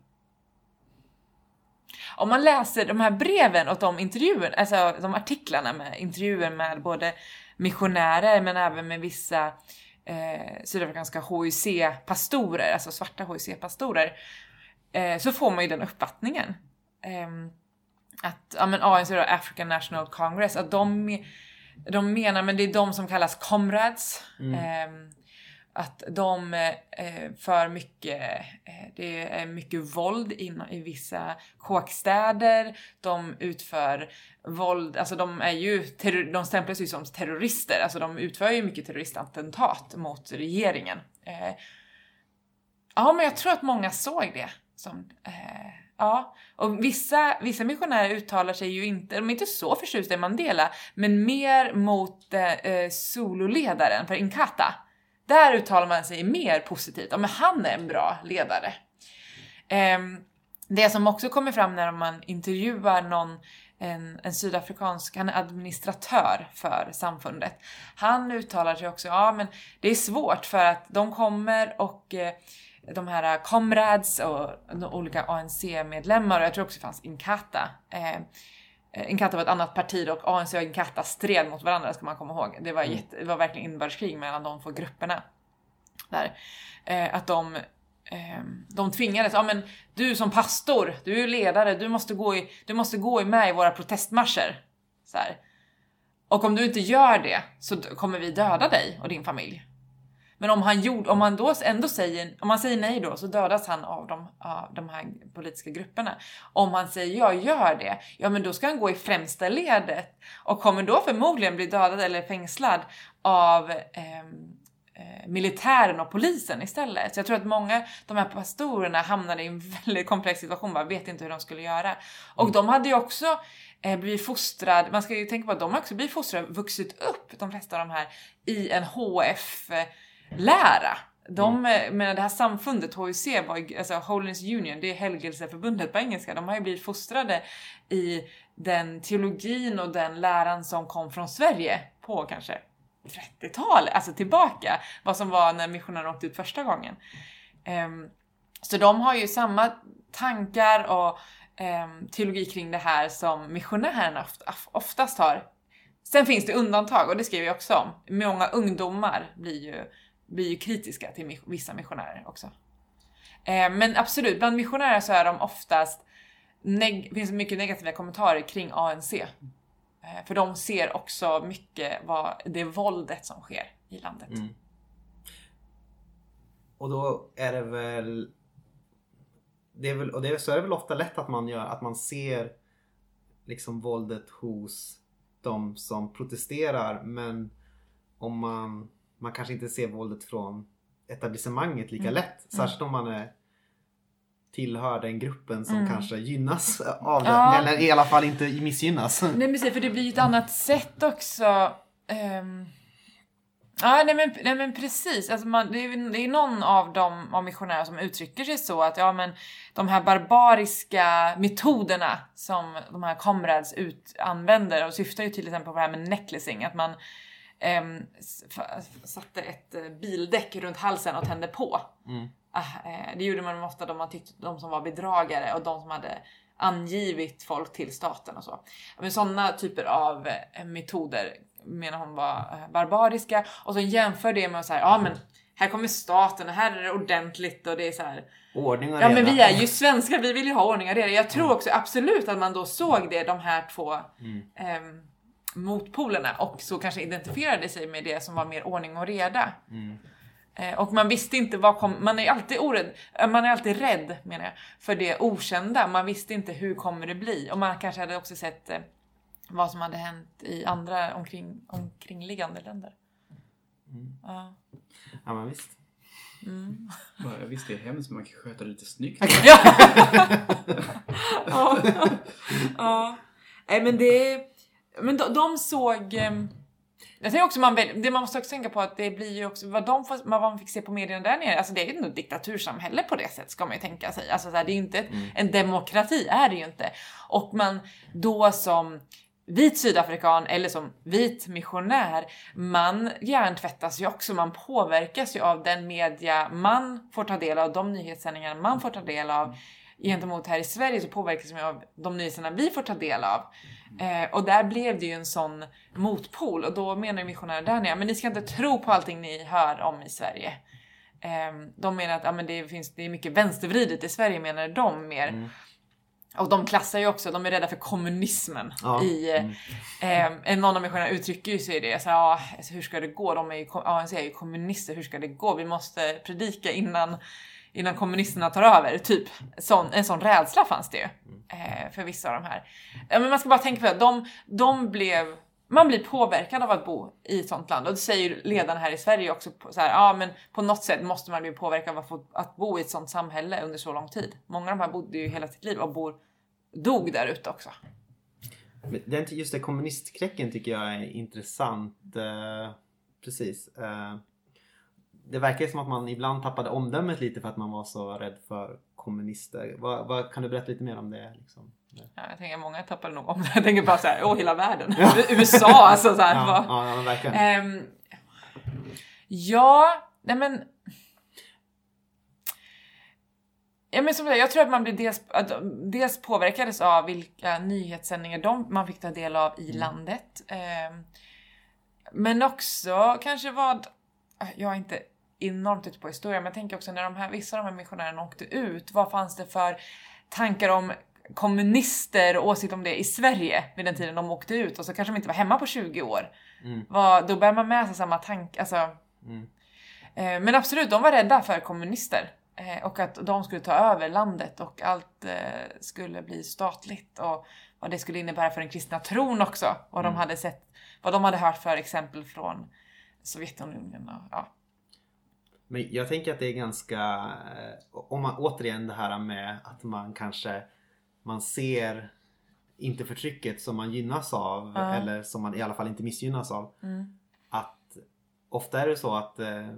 Om man läser de här breven och de intervjuerna, alltså de artiklarna med intervjuer med både missionärer men även med vissa eh, sydafrikanska HUC-pastorer, alltså svarta HUC-pastorer, eh, så får man ju den uppfattningen. Eh, att ja, men ANC, då, African National Congress, att de, de menar, men det är de som kallas comrades. Mm. ehm, att de eh, för mycket, eh, det är mycket våld in, i vissa kåkstäder. De utför våld, alltså de är ju, de stämplas ju som terrorister, alltså de utför ju mycket terroristattentat mot regeringen. Eh, ja, men jag tror att många såg det som, ja. Och vissa, vissa missionärer uttalar sig ju inte, de är inte så förtjusta i Mandela, men mer mot eh, eh sololedaren för Inkatha. Där uttalar man sig mer positivt. Ja, men han är en bra ledare. Eh, det som också kommer fram när man intervjuar någon, en, en sydafrikansk, han är administratör för samfundet. Han uttalar sig också, ja men det är svårt för att de kommer och eh, de här comrades och olika ANC-medlemmar och jag tror också det fanns Inkatha. Eh, Inkatha var ett annat parti och ANC och Inkatha stred mot varandra ska man komma ihåg. Det var, jätte, det var verkligen inbördeskrig mellan de två grupperna. Där. Eh, att de, eh, de tvingades, ja men du som pastor, du är ledare, du måste gå, i, du måste gå med i våra protestmarscher. Så här. Och om du inte gör det så kommer vi döda dig och din familj. Men om han, gjorde, om han då ändå säger, om han säger nej då så dödas han av de, av de här politiska grupperna. Om han säger ja, gör det, ja men då ska han gå i främsta ledet och kommer då förmodligen bli dödad eller fängslad av ehm, eh, militären och polisen istället. Så jag tror att många, de här pastorerna hamnade i en väldigt komplex situation, bara vet inte hur de skulle göra. Och de hade ju också eh, blivit fostrad, man ska ju tänka på att de har också blivit fostrade, vuxit upp, de flesta av de här, i en HF-lära. De, mm. men det här samfundet, HUC, alltså Holiness Union, det är helgelseförbundet på engelska, de har ju blivit fostrade i den teologin och den läran som kom från Sverige på kanske 30-talet, alltså tillbaka, vad som var när missionärerna åkte ut första gången. Ehm, så de har ju samma tankar och eh, teologi kring det här som missionärerna oftast har. Sen finns det undantag och det skriver jag också om. Många ungdomar blir ju, blir ju kritiska till vissa missionärer också. Eh, men absolut, bland missionärer så är de oftast neg- finns det mycket negativa kommentarer kring ANC. Eh, för de ser också mycket vad det våldet som sker i landet. Mm. Och då är det väl det är väl, och det är, så är det väl ofta lätt att man gör, att man ser liksom våldet hos de som protesterar men om man, man kanske inte ser våldet från etablissemanget lika mm. lätt. Särskilt mm. om man är tillhör den gruppen som mm. kanske gynnas av det. Ja. Eller i alla fall inte missgynnas. Nej men för det blir ju ett annat sätt också. Um... Ja, nej men, nej men precis. Alltså man, det, är, det är någon av de av missionärer som uttrycker sig så att ja men de här barbariska metoderna som de här comrades ut, använder och syftar ju till exempel på det här med necklacing, att man satte ett eh, bildäck runt halsen och tände på. Mm. Ah, eh, det gjorde man ofta då man tyckte de som var bedragare och de som hade angivit folk till staten och så. Men sådana typer av eh, metoder menar hon var barbariska och så jämför det med att säga ja men här kommer staten och här är det ordentligt och det är så här. Ordning och reda. Ja men vi är ju svenskar, vi vill ju ha ordning och reda. Jag tror mm. också absolut att man då såg det, de här två mm. eh, motpolerna och så kanske identifierade sig med det som var mer ordning och reda. Mm. Eh, och man visste inte vad kom, man är alltid orädd, eh, man är alltid rädd menar jag, för det okända. Man visste inte hur kommer det bli och man kanske hade också sett eh, vad som hade hänt i andra omkring, omkringliggande länder. Mm. Ja. ja men visst. Mm. Ja, visst det är hemskt men man kan sköta det lite snyggt. ja. ja. ja. Nej men det, men de, de såg ehm, jag tänker också man, det man måste också tänka på att det blir ju också vad, de får, vad man fick se på medierna där nere. Alltså det är ju ett diktatursamhälle på det sättet ska man ju tänka sig. Alltså så här, det är ju inte mm. en demokrati, är det ju inte. Och man då som vit sydafrikan eller som vit missionär, man hjärntvättas ju också, man påverkas ju av den media man får ta del av, de nyhetssändningar man får ta del av. Gentemot här i Sverige så påverkas man av de nyheterna vi får ta del av. Eh, och där blev det ju en sån motpol och då menar missionärer där nere, men ni ska inte tro på allting ni hör om i Sverige. Eh, de menar att ja, men det, finns, det är mycket vänstervridet i Sverige menar de mer. Mm. Och de klassar ju också, de är rädda för kommunismen. Ja. I, mm. eh, någon av missionärerna uttrycker ju sig i det. Så, ja, alltså, hur ska det gå? De är ju, ANC är ju kommunister, hur ska det gå? Vi måste predika innan innan kommunisterna tar över. Typ sån, en sån rädsla fanns det ju eh, för vissa av de här. men man ska bara tänka på att de, de blev man blir påverkad av att bo i ett sånt land och det säger ju ledarna här i Sverige också. Så här, ja, men på något sätt måste man bli påverkad av att, att bo i ett sånt samhälle under så lång tid. Många av de här bodde ju hela sitt liv och bor, dog där ute också. Men just det kommunistkräcken tycker jag är intressant. Eh, precis. Eh, det verkar som att man ibland tappade omdömet lite för att man var så rädd för kommunister. Vad, vad kan du berätta lite mer om det? Liksom? Ja, jag tänker många tappade nog omdömet. Jag tänker bara så här, åh hela världen. USA alltså. Så här, ja, ja, ja, verkligen. Um, ja, nej men. Ja, men som jag, jag tror att man blir dels, dels påverkades av vilka nyhetssändningar de, man fick ta del av i mm. landet. Um, men också kanske vad, jag är inte enormt ute på historia, men jag tänker också när de här, vissa av de här missionärerna åkte ut, vad fanns det för tankar om kommunister och åsikt om det i Sverige vid den tiden de åkte ut och så kanske de inte var hemma på 20 år. Mm. Vad, då bär man med sig samma tanke. Alltså, mm. eh, men absolut, de var rädda för kommunister eh, och att de skulle ta över landet och allt eh, skulle bli statligt och vad det skulle innebära för den kristna tron också. Vad mm. de hade sett, vad de hade hört för exempel från Sovjetunionen och ja, men jag tänker att det är ganska, eh, om man återigen det här med att man kanske man ser inte förtrycket som man gynnas av mm. eller som man i alla fall inte missgynnas av. Mm. Att ofta är det så att, eh,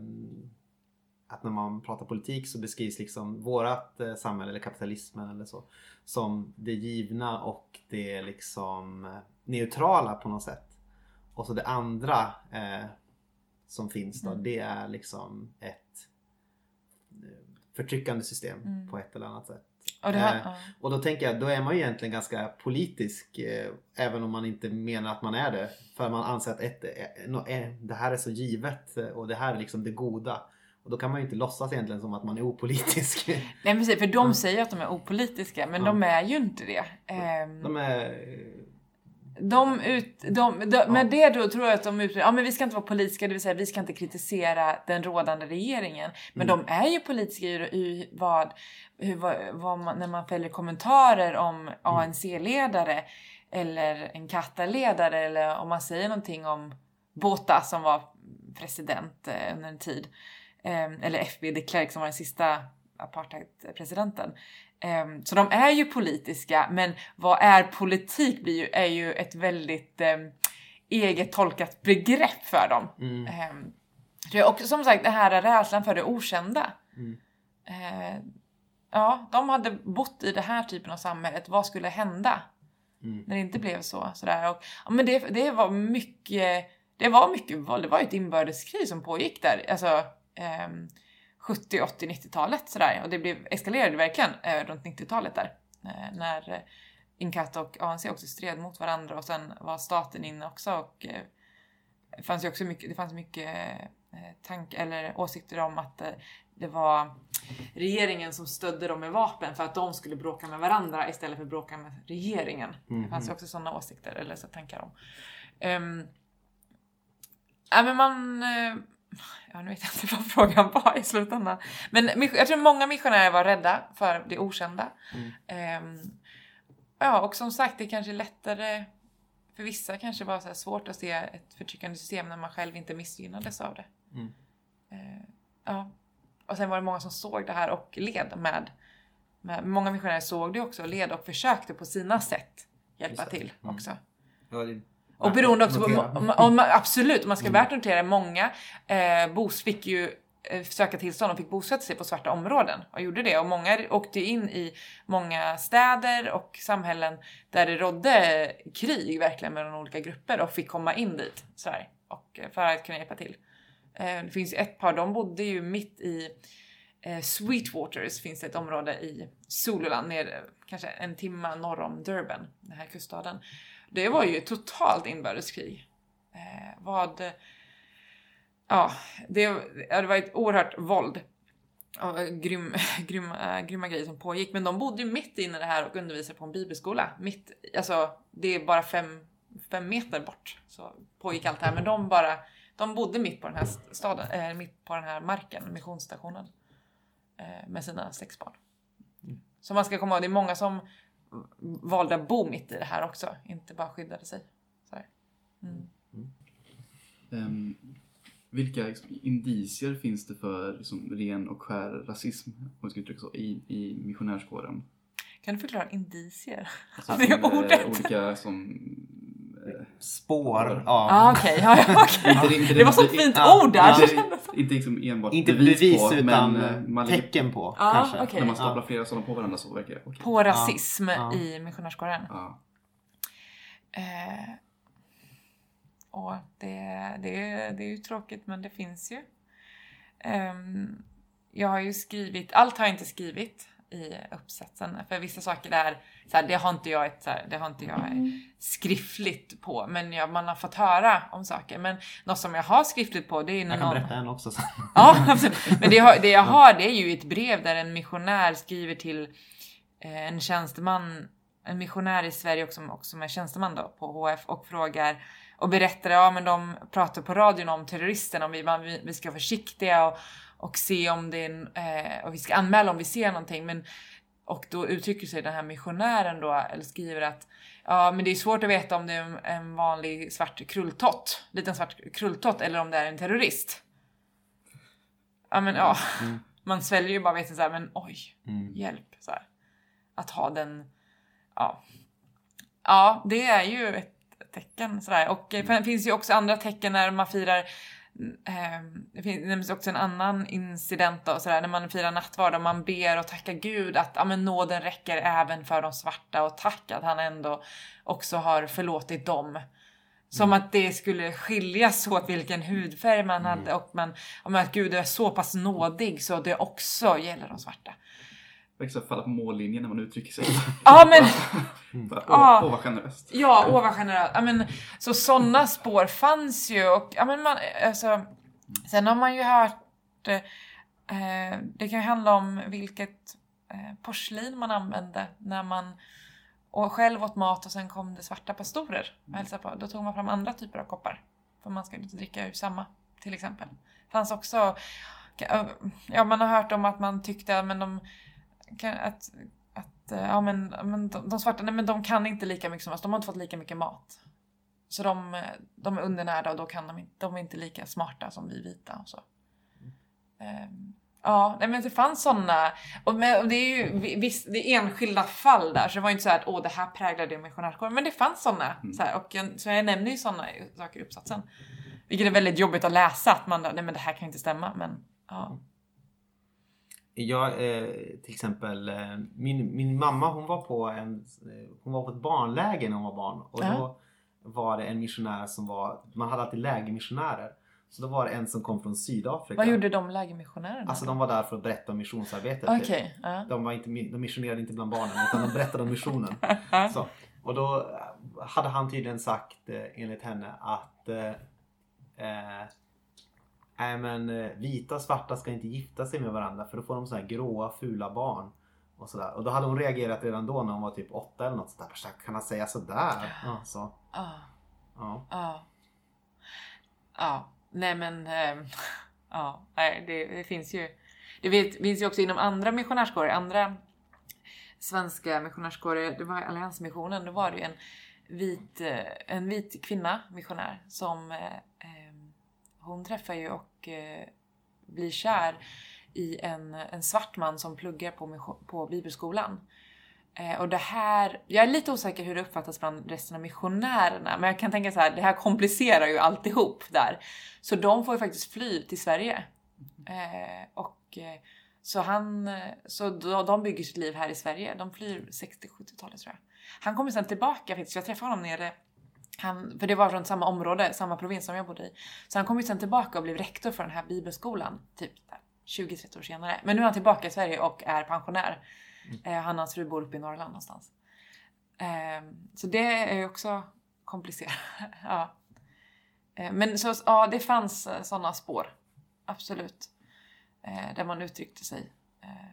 att när man pratar politik så beskrivs liksom vårat eh, samhälle eller kapitalismen eller så som det givna och det liksom neutrala på något sätt. Och så det andra eh, som finns då, mm. det är liksom ett eh, förtryckande system mm. på ett eller annat sätt. Och, här, Eh. Och då tänker jag, då är man ju egentligen ganska politisk. Eh, även om man inte menar att man är det. För man anser att ett, eh, eh, det här är så givet och det här är liksom det goda. Och då kan man ju inte låtsas egentligen som att man är opolitisk. Nej precis, för de säger att de är opolitiska men Ja. de är ju inte det. Ehm, De är... De ut, de, de, Med det då tror jag att de ut, ja men vi ska inte vara politiska, det vill säga vi ska inte kritisera den rådande regeringen. Men Mm. de är ju politiska i, vad, hur, vad, vad man, när man fäller kommentarer om Mm. ANC-ledare eller en Qatar-ledare eller om man säger någonting om Botha som var president eh, under en tid. Eh, eller FB de Klerk som var den sista apartheidpresidenten. Ehm, Så de är ju politiska, men vad är politik blir ju, är ju ett väldigt eh, eget tolkat begrepp för dem. Mm. Ehm, det är också som sagt den här rädslan för det okända. Mm. Ja, de hade bott i den här typen av samhället. Vad skulle hända Mm. när det inte blev så? Sådär. Och, ja, men det, det var mycket, det var mycket våld. Det var ju ett inbördeskrig som pågick där. Alltså, ehm, 70, 80, 90-talet sådär. Och det blev, eskalerade verkligen eh, runt 90-talet där. Eh, när eh, Inkatha och ANC också stred mot varandra och sen var staten inne också och eh, det fanns ju också mycket, det fanns mycket eh, tank, eller åsikter om att eh, det var regeringen som stödde dem med vapen för att de skulle bråka med varandra istället för att bråka med regeringen. Det fanns ju också sådana åsikter eller så tankar om. Um, ja men man... Ja, nu vet jag inte vad frågan var i slutändan. Men jag tror många missionärer var rädda för det okända. Ehm, ja, och som sagt, det är kanske lättare för vissa kanske var så svårt att se ett förtryckande system när man själv inte missgynnades av det. Mm. Eh, ja. Och sen var det många som såg det här och led med. med många missionärer såg det också och led och försökte på sina sätt hjälpa till Mm. också. Ja, det- Och beroende också på, om, om, absolut, man ska värt notera, många eh, bos fick ju eh, söka tillstånd och fick bosätta sig på svarta områden och gjorde det. Och många åkte in i många städer och samhällen där det rådde krig verkligen mellan olika grupper och fick komma in dit sådär, och, eh, för att kunna hjälpa till. Eh, det finns ett par, de bodde ju mitt i Sweetwaters finns det ett område i Zululand, ner, kanske en timme norr om Durban, den här kuststaden. Det var ju totalt inbördeskrig. Eh, vad... Ja, det, det var ett oerhört våld. Och eh, grym, grymma, grymma grejer som pågick. Men de bodde ju mitt inne i det här och undervisade på en bibelskola. Mitt, alltså, det är bara fem, fem meter bort. Så pågick allt det här. Men de bara... De bodde mitt på den här staden, eh, mitt på den här marken, missionsstationen. Eh, med sina sex barn. Så man ska komma ihåg, det är många som valde att bo mitt i det här också, inte bara skyddade sig. Mm. Ehm, vilka liksom, indicier finns det för liksom, ren och skär rasism, om jag ska uttrycka så, i, i missionärskåren? Kan du förklara indicier? Alltså, Det är ordet. olika som... Spår Ja. av... Ah, okej. Ja, inte- inte- Det var så inte- fint ja, ord där. Inte, inte liksom enbart Inte bevis, på, utan men eh, man lägger, tecken på. Ja, kanske. okej. när man staplar flera sådana på varandra så verkar det okej. På rasism Ja. i missionärskåren. Ja. Eh, och det, det, det är ju tråkigt men det finns ju. Ehm, jag har ju skrivit, allt har jag inte skrivit i uppsatsen. För vissa saker där, så här, det har inte jag ett, så här, det har inte jag skriftligt på. Men jag, man har fått höra om saker. Men något som jag har skriftligt på det är när Jag kan någon... berätta en också sen. Ja, absolut. Men det, det jag har det är ju ett brev där en missionär skriver till eh, en tjänsteman, en missionär i Sverige också, också som är tjänsteman då på HF och frågar och berättar, ja men de pratar på radion om terroristerna, om vi, man, vi, vi ska vara försiktiga och, och se om det är en, eh, och vi ska anmäla om vi ser någonting. Men, och då uttrycker sig den här missionären då, eller skriver att ja men det är svårt att veta om det är en, vanlig svart krulltott, liten svart krulltott eller om det är en terrorist. Ja men ja, man sväljer ju bara vet så här, men oj, Mm. hjälp. Så här. Att ha den, ja. Ja, det är ju ett tecken sådär. Och eh, det finns ju också andra tecken när man firar det finns det finns också en annan incident då, sådär, när man firar nattvard och man ber och tackar Gud att ja, men nåden räcker även för de svarta och tack att han ändå också har förlåtit dem. Som att det skulle skiljas åt vilken hudfärg man hade och man, om att Gud är så pass nådig så det också gäller de svarta. Faktiskt falla på mållinjen när man uttrycker sig. Ja men Bara, Åh, Ja. åh, vad generöst. Ja, åh vad generöst. Ja, men, så sådana spår fanns ju och ja, men man, alltså, sen har man ju hört eh, eh, det kan ju handla om vilket eh, porslin man använde när man och själv åt mat och sen kom det svarta pastorer och hälsade på. Då tog man fram andra typer av koppar. För man ska inte dricka ur samma till exempel. Det fanns också, ja man har hört om att man tyckte men de, att att eh, ja, men, men de, de svarta nej, men de kan inte lika mycket som oss. De har inte fått lika mycket mat. Så de, de är undernärda och då kan de inte, de är inte lika smarta som vi vita och så. Ehm, ja, nej, men det fanns sådana. Och, det är ju vi- visst, det är enskilda fall där så det var inte så att åh det här präglade missionärskåren. Men det fanns sådana. Så, här, och jag, så jag nämner ju sådana saker i uppsatsen. Vilket är väldigt jobbigt att läsa att man nej men det här kan inte stämma. Men ja. Jag, eh, till exempel, eh, min, min mamma hon var på en, eh, hon var på ett barnläger när hon var barn. Och Ja. då var det en missionär som var, man hade alltid lägermissionärer. Så då var det en som kom från Sydafrika. Vad gjorde de lägermissionärerna? Alltså de var där för att berätta om missionsarbetet. Okej. ja. De, var inte, de missionerade inte bland barnen utan de berättade om missionen. Så. Och då hade han tydligen sagt enligt henne att eh, Nej men eh, vita och svarta ska inte gifta sig med varandra för då får de så här gråa fula barn. Och, sådär. och då hade hon reagerat redan då när hon var typ åtta eller något sådär. Bara, Kan han säga sådär? Ja, så, Ja. ja. Ja. Ja, nej men... ehm, ja, nej, det, det finns ju... Det vet, finns ju också inom andra missionärskårer, andra svenska missionärskårer. Det var Alliansmissionen, då var det ju en vit, eh, en vit kvinna, missionär, som eh, hon träffar ju och eh, blir kär i en, en svart man som pluggar på, mission- på bibelskolan. Eh, och det här, jag är lite osäker hur det uppfattas bland resten av missionärerna, men jag kan tänka så här, det här komplicerar ju alltihop där. Så de får ju faktiskt fly till Sverige. Eh, och eh, så han, så de bygger sitt liv här i Sverige. De flyr 60-70-talet tror jag. Han kommer sen tillbaka faktiskt, jag träffade honom nere han, för det var från samma område, samma provins som jag bodde i. Så han kom ju sen tillbaka och blev rektor för den här bibelskolan, typ där 20-30 år senare. Men nu är han tillbaka i Sverige och är pensionär. Eh, han och hans fru bor uppe i Norrland någonstans. Eh, så det är ju också komplicerat. ja. eh, men så, ja, det fanns sådana spår. Absolut. Eh, där man uttryckte sig. Eh,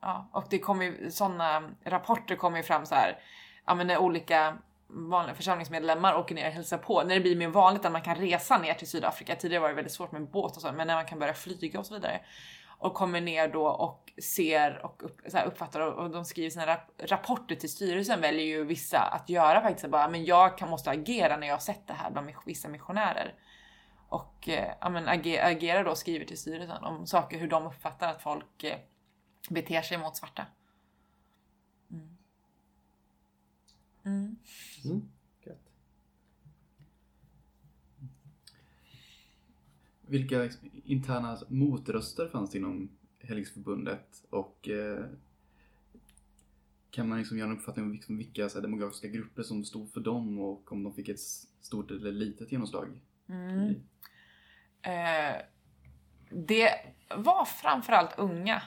ja, och det kom ju sådana rapporter kommer ju fram så här. Ja, men när olika vanliga församlingsmedlemmar åker ner och hälsar på. När det blir mer vanligt att man kan resa ner till Sydafrika. Tidigare var det väldigt svårt med båt och så, men när man kan börja flyga och så vidare. Och kommer ner då och ser och upp, så här uppfattar och, och de skriver sina rap rapporter till styrelsen väljer ju vissa att göra faktiskt bara, men jag kan, måste agera när jag har sett det här bland vissa missionärer. Och eh, ja, men ager, agerar då och skriver till styrelsen om saker, hur de uppfattar att folk eh, beter sig mot svarta. Mm. Mm. Mm. Vilka liksom interna motröster fanns det inom Helgförbundet och eh, kan man liksom göra en uppfattning om liksom vilka här, demografiska grupper som stod för dem och om de fick ett stort eller litet genomslag? Mm. Eh, det var framförallt unga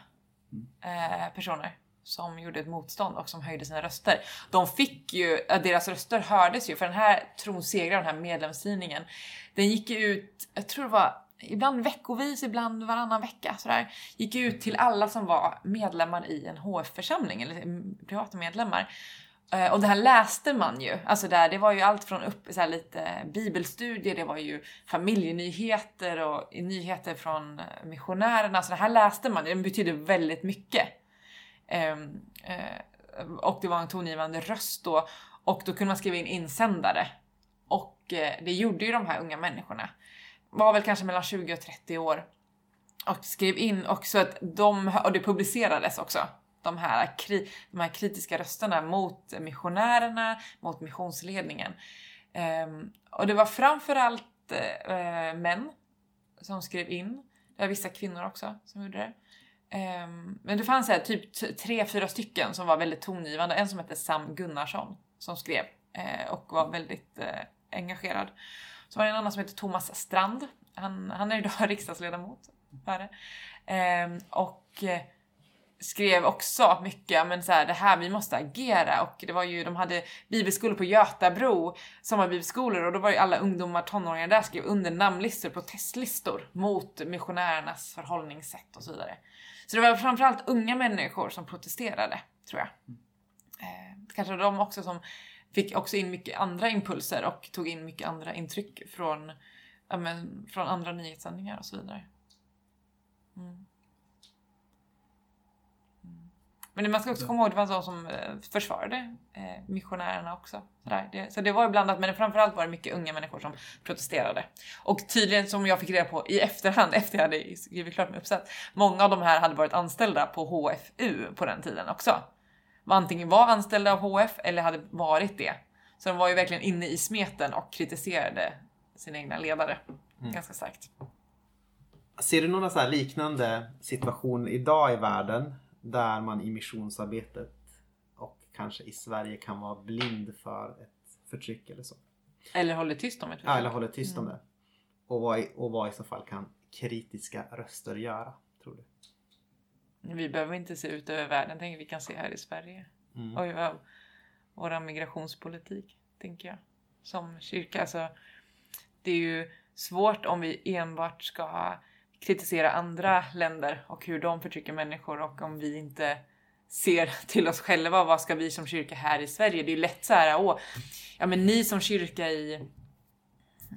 eh, personer som gjorde ett motstånd och som höjde sina röster. De fick ju, deras röster hördes ju för den här Tronsegraren, den här medlemstidningen, den gick ju ut, jag tror det var ibland veckovis, ibland varannan vecka sådär, gick ut till alla som var medlemmar i en HF-församling eller privata medlemmar. Eh, och det här läste man ju. Alltså där, det var ju allt från upp, så här lite bibelstudier, det var ju familjenyheter och nyheter från missionärerna. Så det här läste man ju, det betydde väldigt mycket. Ehm, eh, och det var en tongivande röst då. Och då kunde man skriva in insändare. Och eh, det gjorde ju de här unga människorna. Var väl kanske mellan 20 och 30 år. Och skrev in också att de, och det publicerades också, de här, kri, de här kritiska rösterna mot missionärerna, mot missionsledningen. Ehm, och det var framförallt eh, män som skrev in. Det var vissa kvinnor också som gjorde det. Ehm, men det fanns här, typ tre, fyra stycken som var väldigt tongivande. En som hette Sam Gunnarsson som skrev eh, och var väldigt eh, engagerad. Så var det en annan som hette Thomas Strand. Han, han är idag riksdagsledamot. För ehm, och eh, skrev också mycket, men så här, det här, vi måste agera och det var ju, de hade bibelskolor på Götabro, sommarbibelskolor och då var ju alla ungdomar, tonåringar där skrev under namnlistor, protestlistor mot missionärernas förhållningssätt och så vidare. Så det var framförallt unga människor som protesterade, tror jag. Eh, kanske de också som fick också in mycket andra impulser och tog in mycket andra intryck från, ja, men, från andra nyhetssändningar och så vidare. Mm. Men man ska också komma ihåg att det fanns de som eh, försvarade eh, missionärerna också. Så det var blandat, men framförallt var det mycket unga människor som protesterade. Och tydligen, som jag fick reda på i efterhand, efter jag hade skrivit klart min uppsats, många av de här hade varit anställda på HFU på den tiden också. Antingen var anställda av HF eller hade varit det. Så de var ju verkligen inne i smeten och kritiserade sina egna ledare mm. ganska starkt. Ser du några så liknande situationer idag i världen där man i missionsarbetet och kanske i Sverige kan vara blind för ett förtryck eller så. Eller håller tyst om ett förtryck. Ja, eller håller tyst mm. om det. Och vad, och vad i så fall kan kritiska röster göra, tror du? Vi behöver inte se ut över världen, tänker vi kan se här i Sverige. Mm. Och vår migrationspolitik, tänker jag. Som kyrka. Alltså, det är ju svårt om vi enbart ska kritisera andra länder och hur de förtrycker människor och om vi inte ser till oss själva, vad ska vi som kyrka här i Sverige? Det är ju lätt så här, åh, ja men ni som kyrka i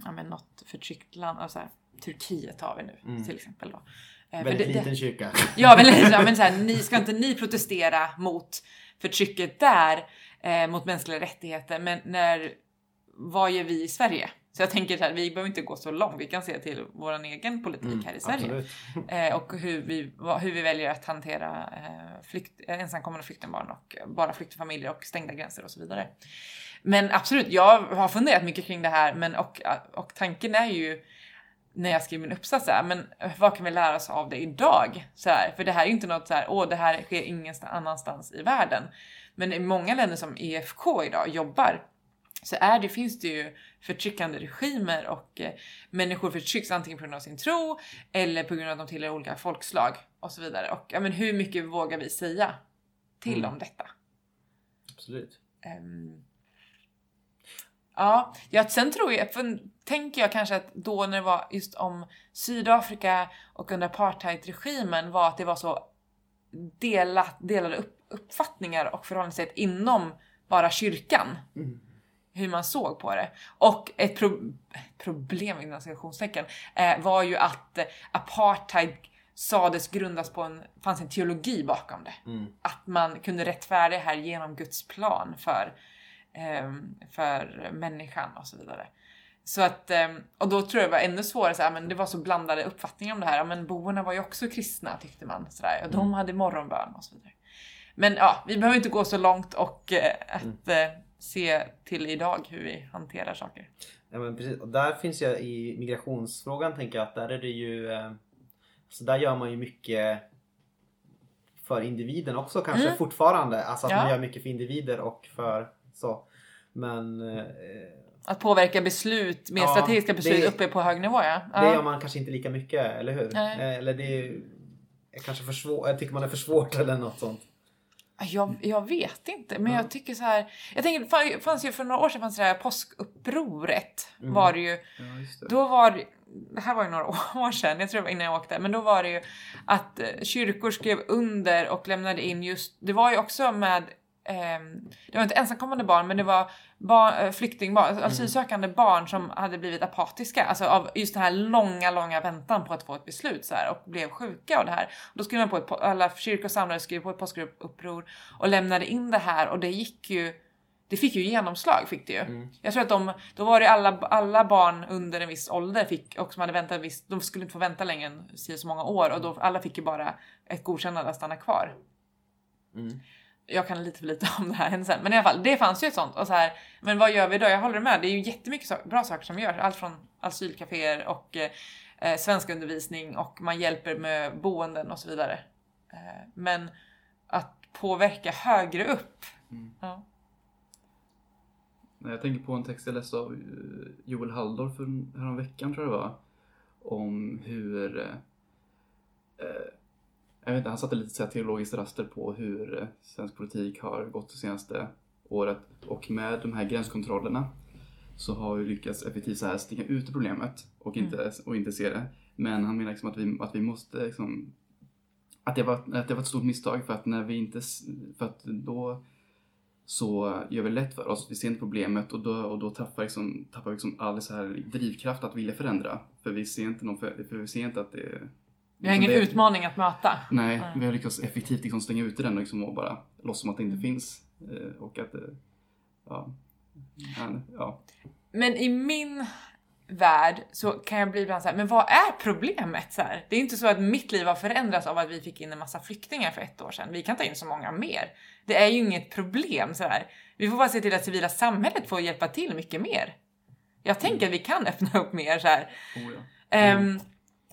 ja, men något förtryckt land, alltså här, Turkiet har vi nu mm. till exempel då. Eh, väldigt det, liten det, kyrka. Ja, väldigt, ja, men så här, ni, ska inte ni protestera mot förtrycket där, eh, mot mänskliga rättigheter, men när, vad gör vi i Sverige? Så jag tänker att vi behöver inte gå så långt. Vi kan se till vår egen politik mm, här i Sverige. Eh, och hur vi, hur vi väljer att hantera eh, flykt, ensamkommande flyktingbarn och bara flyktingfamiljer och stängda gränser och så vidare. Men absolut, jag har funderat mycket kring det här men och, och tanken är ju när jag skriver min uppsats här, men vad kan vi lära oss av det idag? Så här, för det här är ju inte något så här, åh, det här sker ingen annanstans i världen. Men i många länder som EFK idag jobbar så är det, finns det ju förtryckande regimer och eh, människor förtrycks antingen på grund av sin tro eller på grund av att de tillhör olika folkslag och så vidare. Och ja, men hur mycket vågar vi säga till mm. om detta? Absolut. Um, ja, ja, sen tror jag, för, tänker jag kanske att då när det var just om Sydafrika och under apartheidregimen var att det var så delat, delade upp, uppfattningar och förhållningssätt inom bara kyrkan. Mm hur man såg på det. Och ett pro problem inom citationstecken eh, var ju att eh, apartheid sades grundas på en, fanns en teologi bakom det. Mm. Att man kunde rättfärdiga här genom Guds plan för, eh, för människan och så vidare. Så att, eh, och då tror jag det var ännu svårare, så men det var så blandade uppfattningar om det här. men boerna var ju också kristna tyckte man. Så och de mm. hade morgonbön och så vidare. Men ja, vi behöver inte gå så långt och eh, att mm. Se till idag hur vi hanterar saker. Ja, men precis. Och där finns ju i migrationsfrågan tänker jag att där är det ju eh, så där gör man ju mycket för individen också kanske mm. fortfarande. Alltså att ja. man gör mycket för individer och för så. Men eh, att påverka beslut, mer ja, strategiska beslut det, uppe på hög nivå ja. ja. Det gör man kanske inte lika mycket, eller hur? Nej. Eh, eller det är, kanske för svårt, jag tycker man är för svårt eller något sånt. Jag, jag vet inte, men mm. jag tycker så här. Jag tänker, det fanns ju för några år sedan fanns det här påskupproret. Mm. Var det ju. Ja, det. Då var det, det här var ju några år sedan, jag tror det var innan jag åkte, men då var det ju att eh, kyrkor skrev under och lämnade in just, det var ju också med det var inte ensamkommande barn men det var barn, eh, flyktingbarn, mm. asylsökande barn som hade blivit apatiska. Alltså av just den här långa, långa väntan på att få ett beslut så här, och blev sjuka av det här. Och då skrev man på ett, alla kyrkor samlades, skrev på ett påskuppror och lämnade in det här och det gick ju det fick ju genomslag fick det ju. Mm. Jag tror att de, då var det alla, alla barn under en viss ålder fick, och som hade väntat viss, de skulle inte få vänta längre än så många år och då alla fick ju bara ett godkännande att stanna kvar. Mm jag kan lite för lite om det här händelsen, men i alla fall, det fanns ju ett sånt. Och så här, men vad gör vi då? Jag håller med, det är ju jättemycket so bra saker som görs. Allt från asylcaféer och eh, svenskundervisning och man hjälper med boenden och så vidare. Eh, men att påverka högre upp. Mm. Ja. Jag tänker på en text jag läste av eh, Joel Halldorf för häromveckan tror jag det var. Om hur eh, eh jag vet inte, han satte lite så här teologiskt raster på hur eh, svensk politik har gått det senaste året. Och med de här gränskontrollerna så har vi lyckats effektivt så här stänga ut problemet och inte, och inte se det. Men han menar liksom att, vi, att vi måste liksom, att det, var, att det var ett stort misstag för att när vi inte, för att då så gör vi det lätt för oss. Vi ser inte problemet och då, och då tappar, liksom, tappar vi liksom all så här drivkraft att vilja förändra. För vi ser inte, någon för, för vi ser inte att det Vi har ingen det- utmaning att möta. Nej, Nej. vi har lyckats effektivt liksom stänga ute den liksom och bara låtsas som att det inte Mm. finns. Eh, och att, eh, ja, men, ja. Men i min värld så kan jag bli ibland så här, men vad är problemet? Så här, det är inte så att mitt liv har förändrats av att vi fick in en massa flyktingar för ett år sedan. Vi kan ta in så många mer. Det är ju inget problem så här. Vi får bara se till att civila samhället får hjälpa till mycket mer. Jag tänker att vi kan öppna upp mer så här. Oh, ja. Ehm,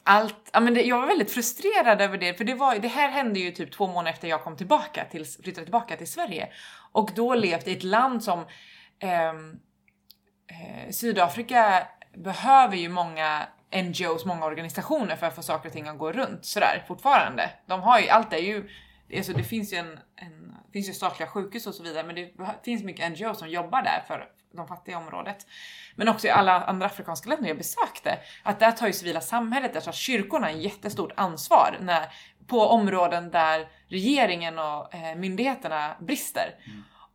allt, ja, men det, jag var väldigt frustrerad över det, för det, var, det här hände ju typ två månader efter jag kom tillbaka till, flyttade tillbaka till Sverige. Och då levt i ett land som eh, eh, Sydafrika behöver ju många NGOs, många organisationer för att få saker och ting att gå runt sådär fortfarande. De har ju, allt är ju, alltså det finns ju en, en finns ju statliga sjukhus och så vidare, men det finns mycket NGOs som jobbar där för de fattiga området. Men också i alla andra afrikanska länder jag besökte, att där tar ju civila samhället, där tar kyrkorna en jättestort ansvar när, på områden där regeringen och eh, myndigheterna brister.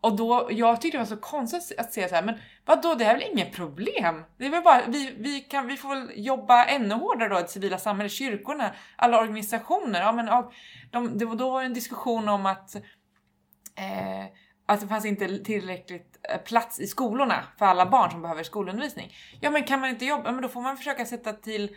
Och då, jag tyckte det var så konstigt att se så här, men vadå, det här är väl inget problem? Det är väl bara, vi, vi, kan, vi får väl jobba ännu hårdare då, i det civila samhället, kyrkorna, alla organisationer. Ja, men, ja, de, det var då en diskussion om att eh, att det fanns inte tillräckligt Eh, plats i skolorna för alla barn som behöver skolundervisning. Ja men kan man inte jobba, ja men då får man försöka sätta till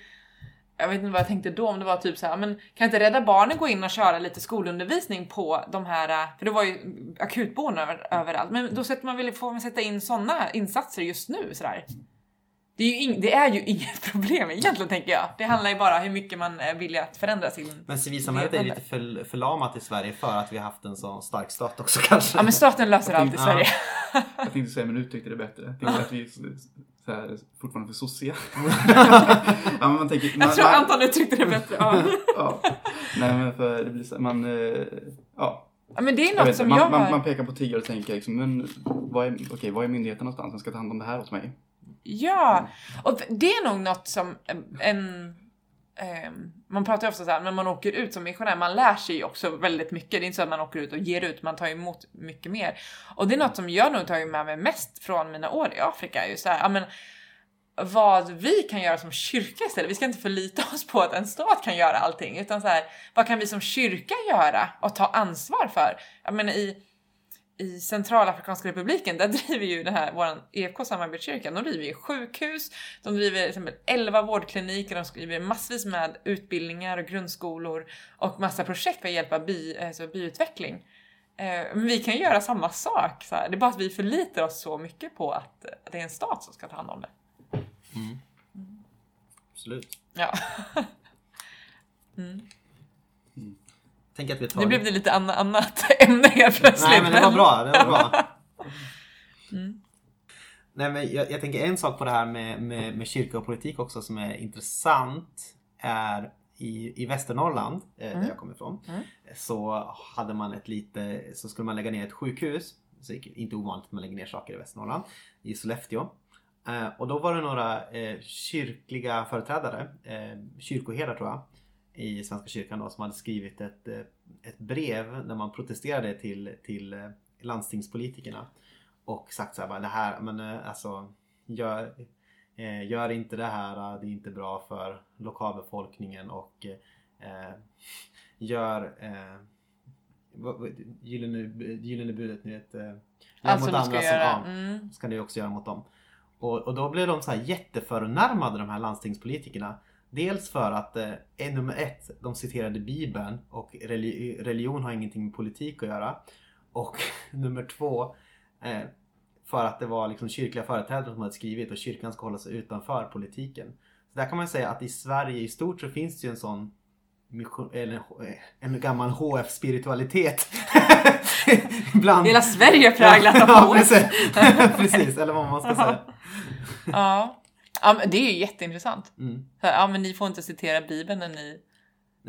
jag vet inte vad jag tänkte då, om det var typ så här, men kan inte Rädda Barnen gå in och köra lite skolundervisning på de här, eh, för det var ju akutboenden över, överallt, men då sätter man väl, får man sätta in sådana insatser just nu sådär. Det är, ju ing, det är ju inget problem egentligen tänker jag. Det handlar ju bara om hur mycket man är villig att förändra sin... Men civilsamhället är lite för, förlamat i Sverige för att vi har haft en så stark stat också kanske. Ja men staten löser allt i Ja. Sverige. Jag tänkte säga, men du tyckte det bättre. Jag tänkte att vi så, här, fortfarande för sossiga. ja, men man tänker, man, Jag tror Anton uttryckte det bättre. Ja. ja. Nej, men för det blir så, man, eh, ja. Ja, men det är Jag något vet, som inte, jag man, har... man, man pekar på tiggare och tänker liksom, men vad är, okej, vad är myndigheten någonstans som ska ta hand om det här åt mig? Ja, och det är nog något som en... man pratar ju ofta så här, när man åker ut som missionär, man lär sig ju också väldigt mycket. Det är inte så att man åker ut och ger ut, man tar emot mycket mer. Och det är något som jag nog tagit med mig mest från mina år i Afrika. Just så här, ja, men, vad vi kan göra som kyrka istället. Vi ska inte förlita oss på att en stat kan göra allting, utan så här, vad kan vi som kyrka göra och ta ansvar för? Jag menar i, i Centralafrikanska republiken, där driver ju den här, våran EFK samarbetskyrkan, de driver ju sjukhus, de driver till exempel 11 vårdkliniker, de skriver massvis med utbildningar och grundskolor och massa projekt för att hjälpa by, alltså byutveckling. Eh, Men vi kan göra samma sak. Så här. Det är bara att vi förlitar oss så mycket på att eh, det är en stat som ska ta hand om det. Absolut. Ja. Tänk att vi tar Nu blev det lite anna, annat ämne helt plötsligt. Nej men det var bra, det var bra. Mm. Nej men jag, jag tänker en sak på det här med, med, med kyrka och politik också som är intressant är i, i Västernorrland, eh, där jag kommer ifrån, Mm. så hade man ett lite, så skulle man lägga ner ett sjukhus. Så inte ovanligt att man lägger ner saker i Västernorrland, i Sollefteå. Eh, och då var det några eh, kyrkliga företrädare, eh, kyrkoherdar tror jag, i Svenska kyrkan då, som hade skrivit ett, eh, ett brev där man protesterade till, till eh, landstingspolitikerna. Och sagt så här, bara, det här, men eh, alltså, gör, gör inte det här, det är inte bra för lokalbefolkningen och eh, gör eh, gyllene, gyllene budet, ni vet. Eh, Allt som mot du ska som- göra. ja, Mm. ska ni också göra mot dem. Och, och då blev de så här jätteförnärmade de här landstingspolitikerna. Dels för att eh, nummer ett, de citerade bibeln och reli- religion har ingenting med politik att göra. Och nummer två, eh, för att det var liksom kyrkliga företrädare som hade skrivit och kyrkan ska hålla sig utanför politiken. Så där kan man säga att i Sverige i stort så finns det ju en sån mission, eller eh, en gammal HF-spiritualitet. Ibland. Hela Sverige är präglat av ja, HF. precis. precis, eller vad man ska säga. Ja. Ja, men det är ju jätteintressant. Mm. Här, Ja, men ni får inte citera Bibeln när ni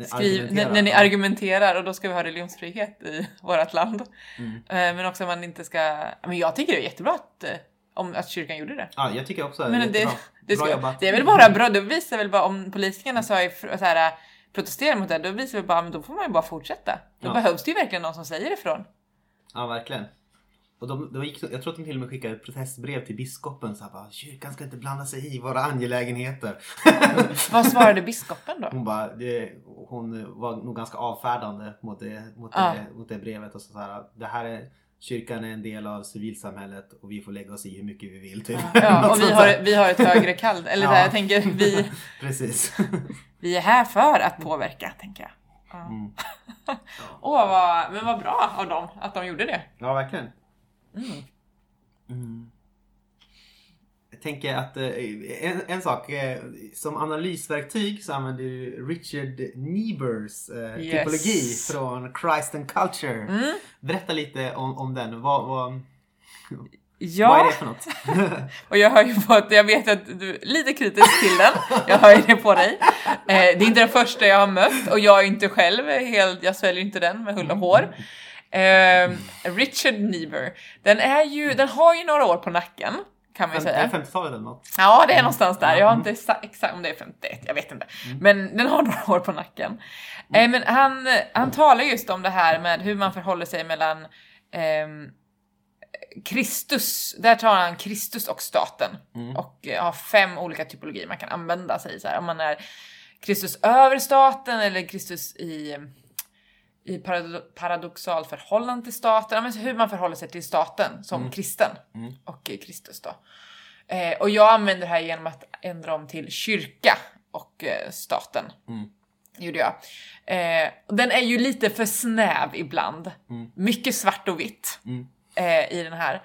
Skriv, när, när, ni argumenterar och då ska vi ha religionsfrihet i vårt land. Mm. Eh, men också att man inte ska... Men jag tycker det är jättebra att, eh, om, att kyrkan gjorde det. Ja, jag tycker också men det, det, det, bra jobbat. Det är väl bara bra, det visar väl bara om politikerna sa så här, protesterar mot det, då visar vi bara, men då får man ju bara fortsätta. Då ja. behövs det ju verkligen någon som säger ifrån. Ja, verkligen. Och de, de gick, jag tror att de till och med skickade ett protestbrev till biskopen. Så här bara, Kyrkan ska inte blanda sig i våra angelägenheter. Vad svarade biskopen då? Hon, bara, det, hon var nog ganska avfärdande mot det, mot ja. det, mot det brevet. Och så, så här, det här är, kyrkan är en del av civilsamhället och vi får lägga oss i hur mycket vi vill. Typ. Ja, och vi har, vi har ett högre kall. Eller ja. jag tänker vi... Precis. vi är här för att påverka, tänker jag. Ja. Mm. Åh, vad, men vad bra av dem att de gjorde det. Ja, verkligen. Mm. Mm. Jag tänker att eh, en, en sak, eh, som analysverktyg så använder du Richard Niebers eh, yes. typologi från Christ and Culture. Mm. Berätta lite om, om den. Vad, vad, Ja. Vad är det för något? och jag har ju fått, jag vet att du är lite kritisk till den. Jag hör ju det på dig. Eh, det är inte den första jag har mött och jag är inte själv helt, jag sväljer inte den med hull och hår. Eh, Richard Niebuhr, den är ju, den har ju några år på nacken. Kan man ju säga. 50-talet eller något? Ja, det är någonstans där. Jag har inte exakt om det är 51, jag vet inte. Mm. Men den har några år på nacken. Eh, men han, han talar just om det här med hur man förhåller sig mellan eh, Kristus, där tar han Kristus och staten mm. och har fem olika typologier man kan använda sig så här. Om man är Kristus över staten eller Kristus i i paradoxal förhållande till staten, men hur man förhåller sig till staten som mm. kristen mm. och Kristus då. Eh, och jag använder det här genom att ändra om till kyrka och eh, staten. Mm. Gjorde jag. Eh, den är ju lite för snäv ibland. Mm. Mycket svart och vitt mm. i den här.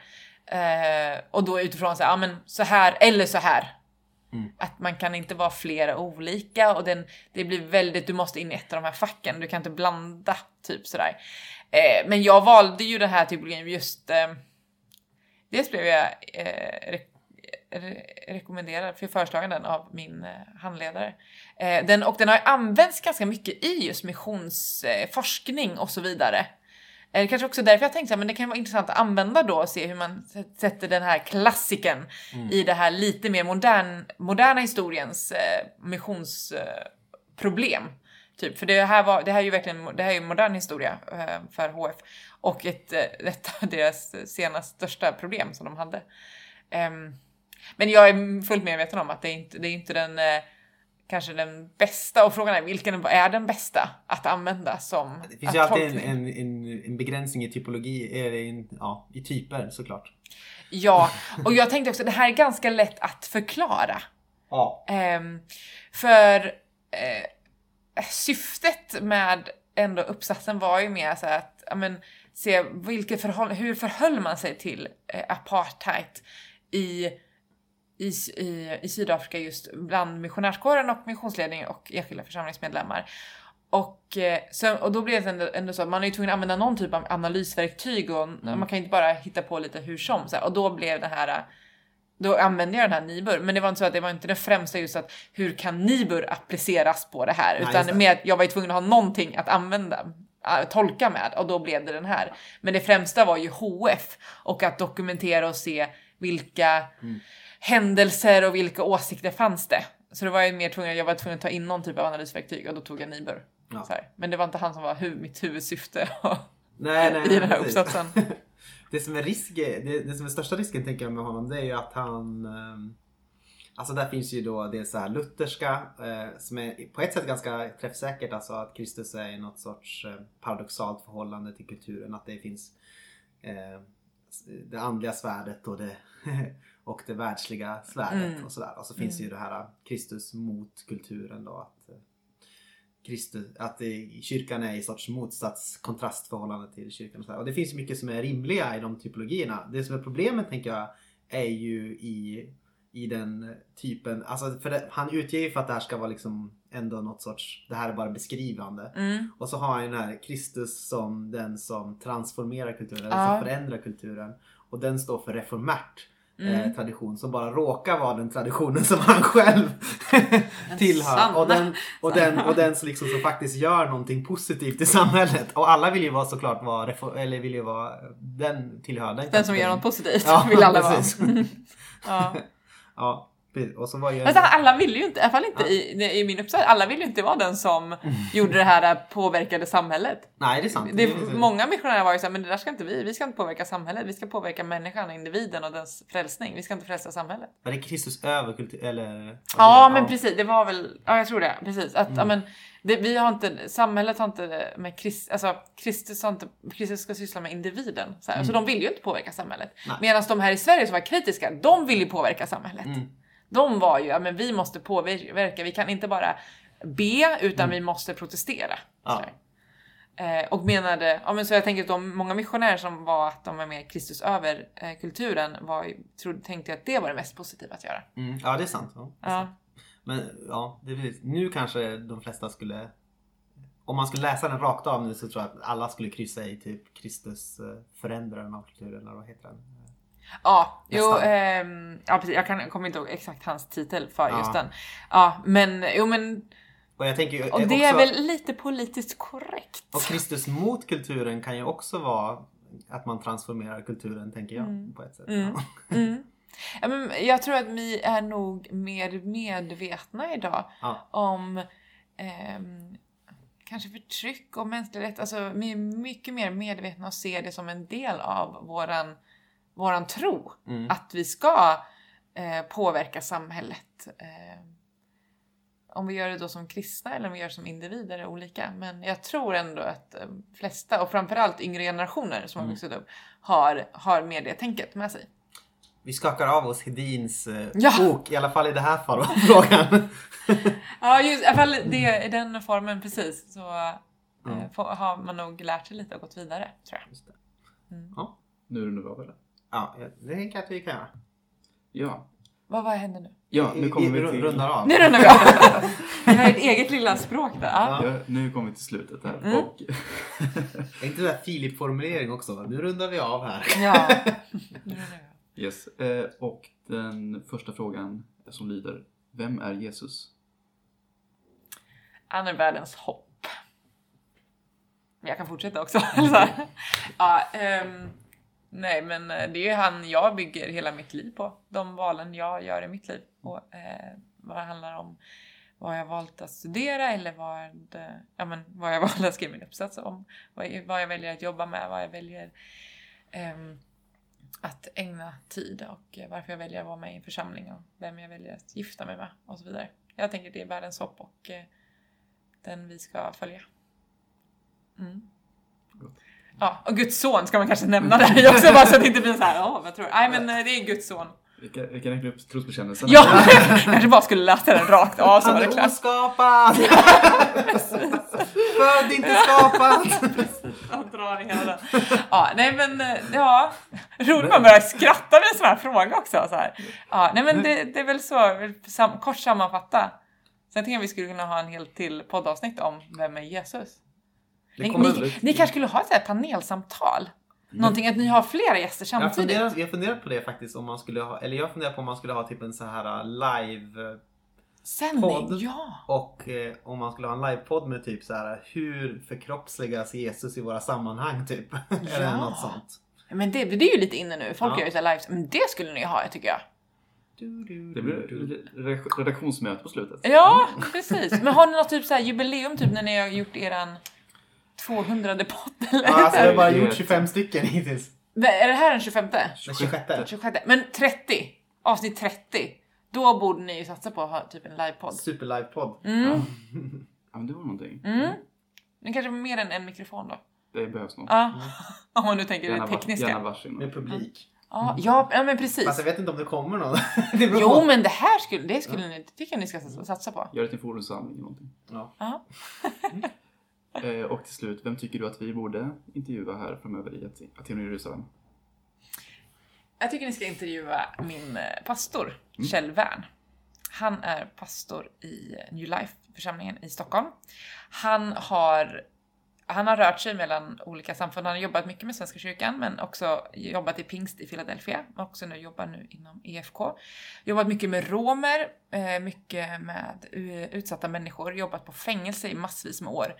Och då utifrån så här, ja men så här eller så här. Mm. Att man kan inte vara flera olika och den, det blir väldigt, du måste in i ett av de här facken, du kan inte blanda typ sådär. Eh, men jag valde ju den här typologin just, eh, dels blev jag eh, re re rekommenderad, för föreslagen den av min eh, handledare. Eh, den, och den har använts ganska mycket i just missionsforskning och så vidare. Det kanske också därför jag tänkte att det kan vara intressant att använda då och se hur man sätter den här klassiken mm. i det här lite mer modern, moderna historiens eh, missionsproblem. Eh, typ. För det här, var, det här är ju verkligen det här är modern historia eh, för HF och ett, eh, ett av deras senaste största problem som de hade. Um, men jag är fullt medveten om att det är inte det är inte den eh, kanske den bästa och frågan är vilken är den bästa att använda som Det finns ju alltid en, en, en, en, begränsning i typologi, eller ja, i typer såklart. Ja, och jag tänkte också det här är ganska lätt att förklara. Ja. Um, för uh, syftet med ändå uppsatsen var ju mer så att men, se vilket förhåll, hur förhöll man sig till uh, apartheid i i, i, i Sydafrika just bland missionärskåren och missionsledningen och enskilda församlingsmedlemmar. Och, eh, så, och då blev det ändå, ändå så att man är ju tvungen att använda någon typ av analysverktyg och mm. man kan inte bara hitta på lite hur som. Så här, och då blev det här då använde jag den här Nibur, men det var inte så att det var inte det främsta just att hur kan Nibur appliceras på det här, utan Nej, mer att jag var ju tvungen att ha någonting att använda, äh, tolka med och då blev det den här. Men det främsta var ju HF och att dokumentera och se vilka mm händelser och vilka åsikter fanns det? Så det var jag mer tvungen, jag var tvungen att ta in någon typ av analysverktyg och då tog jag Nibur. Ja. Men det var inte han som var hu mitt huvudsyfte nej, nej, i den här uppsatsen. det som är risk, det, det som är största risken tänker jag med honom det är ju att han um, Alltså där finns ju då det så här lutherska eh, som är på ett sätt ganska träffsäkert. Alltså att Kristus är i något sorts eh, paradoxalt förhållande till kulturen. Att det finns eh, det andliga svärdet och det och det världsliga svärdet mm. och sådär. Och så finns mm. ju det här Kristus mot kulturen då. Att, eh, Kristus, att kyrkan är i sorts motsats kontrastförhållande till kyrkan. Och, så och det finns mycket som är rimliga i de typologierna. Det som är problemet tänker jag är ju i, i den typen, alltså för det, han utger ju för att det här ska vara liksom ändå något sorts, det här är bara beskrivande. Mm. Och så har han den här Kristus som den som transformerar kulturen, eller som förändrar kulturen. Och den står för reformärt. Eh, tradition som bara råkar vara den traditionen som han själv tillhör. Och den, och den, och den som, liksom, som faktiskt gör någonting positivt i samhället. Och alla vill ju vara såklart vara, eller vill ju vara, den tillhör den Den som gör något positivt Ja, vill alla vara. Ja. Ja. Och så var ju... Fast alla vill ju inte, i alla fall inte i, i min uppsats, alla vill ju inte vara den som gjorde det här äh, påverkade samhället. Nej, det är sant. Det, Det är- många missionärer var ju såhär, men det där ska inte vi, vi ska inte påverka samhället, vi ska påverka människan, individen och dens frälsning, vi ska inte frälsa samhället. Var det Kristus över kultur... Eller? Ja men precis, det var väl, ja jag tror det, precis. Att, ja, men, det, vi har inte, samhället har inte med Krist, alltså Kristus har inte, Kristus ska syssla med individen. Så, här, så de vill ju inte påverka samhället. Nej. Medan de här i Sverige som var kritiska, de vill ju påverka samhället. Mm. De var ju, ja men vi måste påverka, vi kan inte bara be utan vi måste protestera. Ja. Eh, och menade, ja men så jag tänker att de många missionärer som var att de var med Kristus över eh, kulturen var, trodde, tänkte att det var det mest positiva att göra. Mm. Ja, det är sant. Ja, det är Ja. sant. Men ja, det. Nu kanske de flesta skulle... Om man skulle läsa den rakt av nu så tror jag att alla skulle kryssa i typ Kristus eh, förändraren av kulturen eller vad heter den? Ja, jo, ehm, ja precis. Jag, kan, kommer inte ihåg exakt hans titel för Ja. just den. Ja, men jo, men Och jag tänker ju och eh, det är också- väl lite politiskt korrekt. Och Kristus mot kulturen kan ju också vara att man transformerar kulturen tänker jag på ett sätt. Mm. Ja. Mm. Ja, men jag tror att vi är nog mer medvetna idag Ja. om ehm, kanske förtryck och mänskliga rätt. Alltså vi är mycket mer medvetna och ser det som en del av våran, våran tro. Mm. Att vi ska eh, påverka samhället. Eh, om vi gör det då som kristna eller om vi gör det som individer är olika. Men jag tror ändå att eh, flesta och framförallt yngre generationer som har vuxit upp har, har mer det tänket med sig. Vi skakar av oss Hedins eh, Ja. bok, i alla fall i det här frågan. Ja, just, i alla fall det, i den formen precis. Så eh, får, har man nog lärt sig lite och gått vidare tror jag. Just det. Mm. Ja. Nu rundar vi av eller? Ja, det tänker jag att vi kan göra. Ja. Vad, vad händer nu? Ja, nu kommer vi till... Rundar av. Nu rundar vi av! Vi har ett eget lilla språk där. Ja. Ja, nu kommer vi till slutet här. Mm. Och, Är inte det där Filip-formulering också? Nu rundar vi av här. ja. Nu rundar vi av. yes. eh, och den första frågan som lyder Vem är Jesus? Han är världens hopp. Jag kan fortsätta också. ja, ehm, nej, men eh, det är ju han jag bygger hela mitt liv på. De valen jag gör i mitt liv. Och eh, vad det handlar om vad jag valt att studera eller vad, ja, men, vad jag valde att skriva min uppsats om. Vad, jag- vad jag väljer att jobba med, vad jag väljer eh, att ägna tid och varför jag väljer att vara med i en församling och vem jag väljer att gifta mig med och så vidare. Jag tänker att det är världens hopp och eh, den vi ska följa. Mm. Ja, och Guds son ska man kanske nämna där också bara så att det inte blir så här, ja vad tror du? Nej men eh, det är Guds son. Vi kan, vi kan räkna upp trosbekännelsen. Ja, kanske bara skulle läsa den rakt av så Han var det är klart. oskapad! Född, inte skapad! Jag drar i hela den. Ja, nej men eh, ja, roligt man börjar skratta vid en sån här fråga också. Så här. Ja, nej men det, det är väl så, sam, kort sammanfatta. Sen tänker jag vi skulle kunna ha en helt till poddavsnitt om vem är Jesus. Ni, ni, kanske skulle ha ett här panelsamtal? Någonting att ni har flera gäster Jag samtidigt? jag har funderat på det faktiskt om man skulle ha, eller jag funderar på om man skulle ha typ en så här live eh, Sändning, ja! och eh, om man skulle ha en livepodd med typ så här hur förkroppsligas Jesus i våra sammanhang typ. Eller Ja. något sånt. Men det, det är ju lite inne nu. Folk Ja. gör ju så här lives. Men det skulle ni ha, tycker jag. Det blir re- redaktionsmöte på slutet. Ja, precis. Men har ni något typ så här jubileum typ när ni har gjort eran 200 podd eller? Ja, alltså jag har bara gjort ett- 25 stycken hittills. Är det här den 25? Den 26. 26? Men 30? Avsnitt 30? Då borde ni ju satsa på att ha typ en livepodd. Superlivepodd. Mm. Ja, men det var någonting. Mm. Men kanske mer än en mikrofon då? Det behövs nog. Ja. Om man nu tänker Gärna, det tekniska. gärna varsin. Med publik. Ja, ja, ja, men precis. Fast jag vet inte om det kommer någon. det Jo, på. men det här skulle, det skulle ni, tycker jag ni ska satsa- på. Gör det till forumsamling eller någonting. Ja. Eh, och till slut, vem tycker du att vi borde intervjua här framöver i Aten och Jerusalem? Jag tycker ni ska intervjua min eh, pastor, Kjell Wern. Han är pastor i New Life-församlingen i Stockholm. Han har han har rört sig mellan olika samfund. Han har jobbat mycket med Svenska kyrkan men också jobbat i pingst i Philadelphia. Och också nu jobbar nu inom EFK. Jobbat mycket med romer, eh, mycket med utsatta människor. Jobbat på fängelse i massvis med år.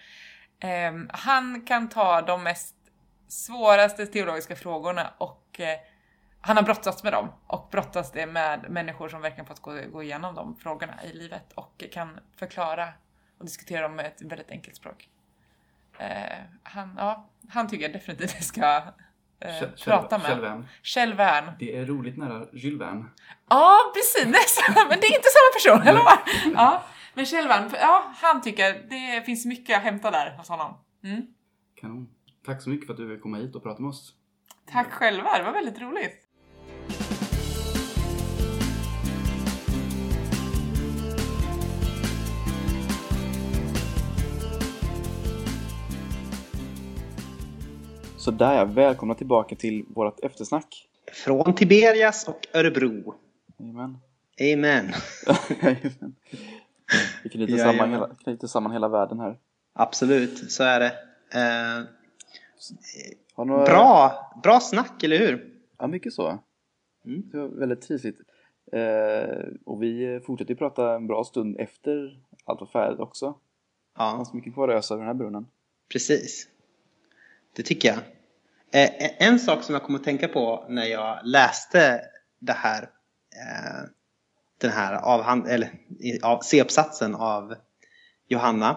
Ehm, han kan ta de mest svåraste teologiska frågorna och eh, han har brottats med dem och brottas det med människor som verkligen fått gå, gå igenom de frågorna i livet och kan förklara och diskutera dem med ett väldigt enkelt språk. Eh, han, ja, han tycker jag definitivt vi ska eh, prata med. Kjell Värn. Det är roligt nära Jules Verne. Ja, precis. Nästan, men det är inte samma person, eller vad? Ja, men Kjell Värn, ja, han tycker det finns mycket att hämta där hos honom. Mm. Kanon. Tack så mycket för att du vill komma hit och prata med oss. Tack själva, det var väldigt roligt. Så där ja, välkomna tillbaka till vårt eftersnack. Från Tiberias och Örebro. Amen. Amen. Vi knyter, ja, samman hela, knyter samman hela världen här. Absolut, så är det. Eh, några... bra, bra snack, eller hur? Ja, mycket så. Mm. Det var väldigt trivligt. Eh, och vi fortsätter prata en bra stund efter allt var färdigt också. Ja. Det fanns mycket kvar att ösa över den här brunnen. Precis. Det tycker jag. Eh, en sak som jag kom att tänka på när jag läste det här, eh, den här avhand, eller, av, C-uppsatsen av Johanna.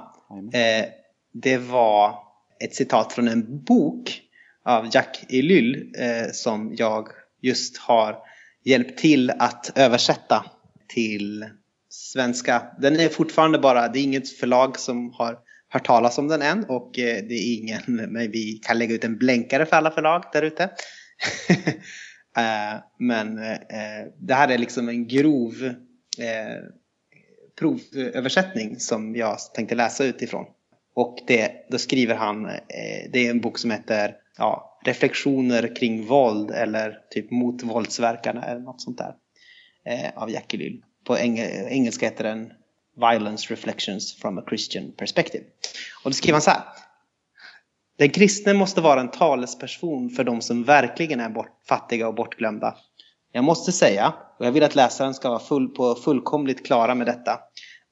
Eh, det var ett citat från en bok av Jack Elyll eh, som jag just har hjälpt till att översätta till svenska. Den är fortfarande bara, det är inget förlag som har hört talas om den än och eh, det är ingen, men vi kan lägga ut en blänkare för alla förlag där ute. Eh, men eh, det här är liksom en grov eh, provöversättning som jag tänkte läsa utifrån. Och det, då skriver han, eh, det är en bok som heter ja, Reflektioner kring våld eller typ mot våldsverkarna eller något sånt där. Eh, av Jackie Lyll. På engelska heter den Violence Reflections from a Christian Perspective. Och då skriver han så här. Den kristne måste vara en talesperson för de som verkligen är bort, fattiga och bortglömda. Jag måste säga, och jag vill att läsaren ska vara full på fullkomligt klara med detta,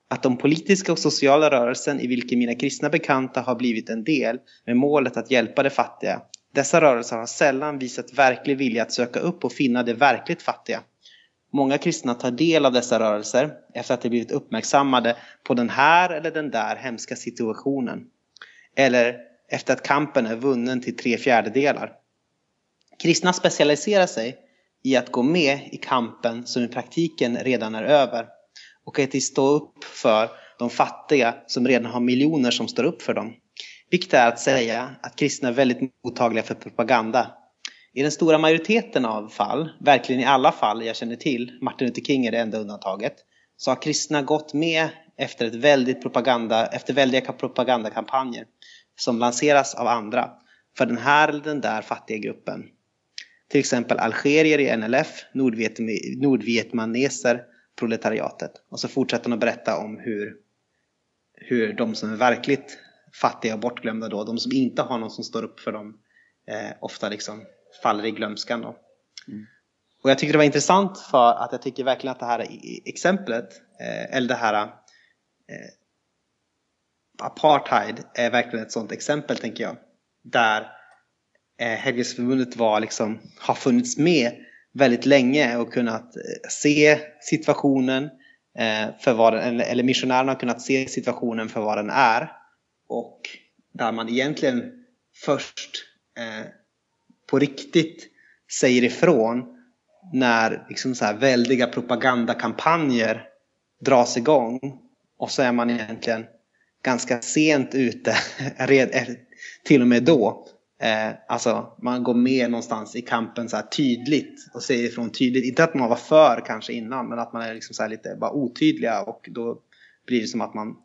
att de politiska och sociala rörelsen i vilken mina kristna bekanta har blivit en del med målet att hjälpa de fattiga. Dessa rörelser har sällan visat verklig vilja att söka upp och finna de verkligt fattiga. Många kristna tar del av dessa rörelser efter att de blivit uppmärksammade på den här eller den där hemska situationen. Eller efter att kampen är vunnen till tre fjärdedelar. Kristna specialiserar sig i att gå med i kampen som i praktiken redan är över och att stå upp för de fattiga som redan har miljoner som står upp för dem. Viktigt är att säga att kristna är väldigt mottagliga för propaganda i den stora majoriteten av fall, verkligen i alla fall jag känner till, Martin Luther King är det enda undantaget, så har kristna gått med efter, ett väldigt propaganda, efter väldiga propagandakampanjer som lanseras av andra för den här eller den där fattiga gruppen. Till exempel algerier i NLF, nordvietmaneser, proletariatet. Och så fortsätter han att berätta om hur, hur de som är verkligt fattiga och bortglömda då, de som inte har någon som står upp för dem, eh, ofta liksom faller i glömskan. Då. Mm. Och jag tycker det var intressant för att jag tycker verkligen att det här exemplet, eh, eller det här eh, apartheid är verkligen ett sådant exempel tänker jag. Där eh, Helgelseförbundet var liksom, har funnits med väldigt länge och kunnat eh, se situationen eh, för vad den, eller, eller missionärerna har kunnat se situationen för vad den är. Och där man egentligen först eh, på riktigt säger ifrån när liksom så här väldiga propagandakampanjer dras igång och så är man egentligen ganska sent ute, eh, till och med då. Eh, alltså man går med någonstans i kampen så här tydligt och säger ifrån tydligt. Inte att man var för kanske innan men att man är liksom så lite bara otydliga och då blir det som att man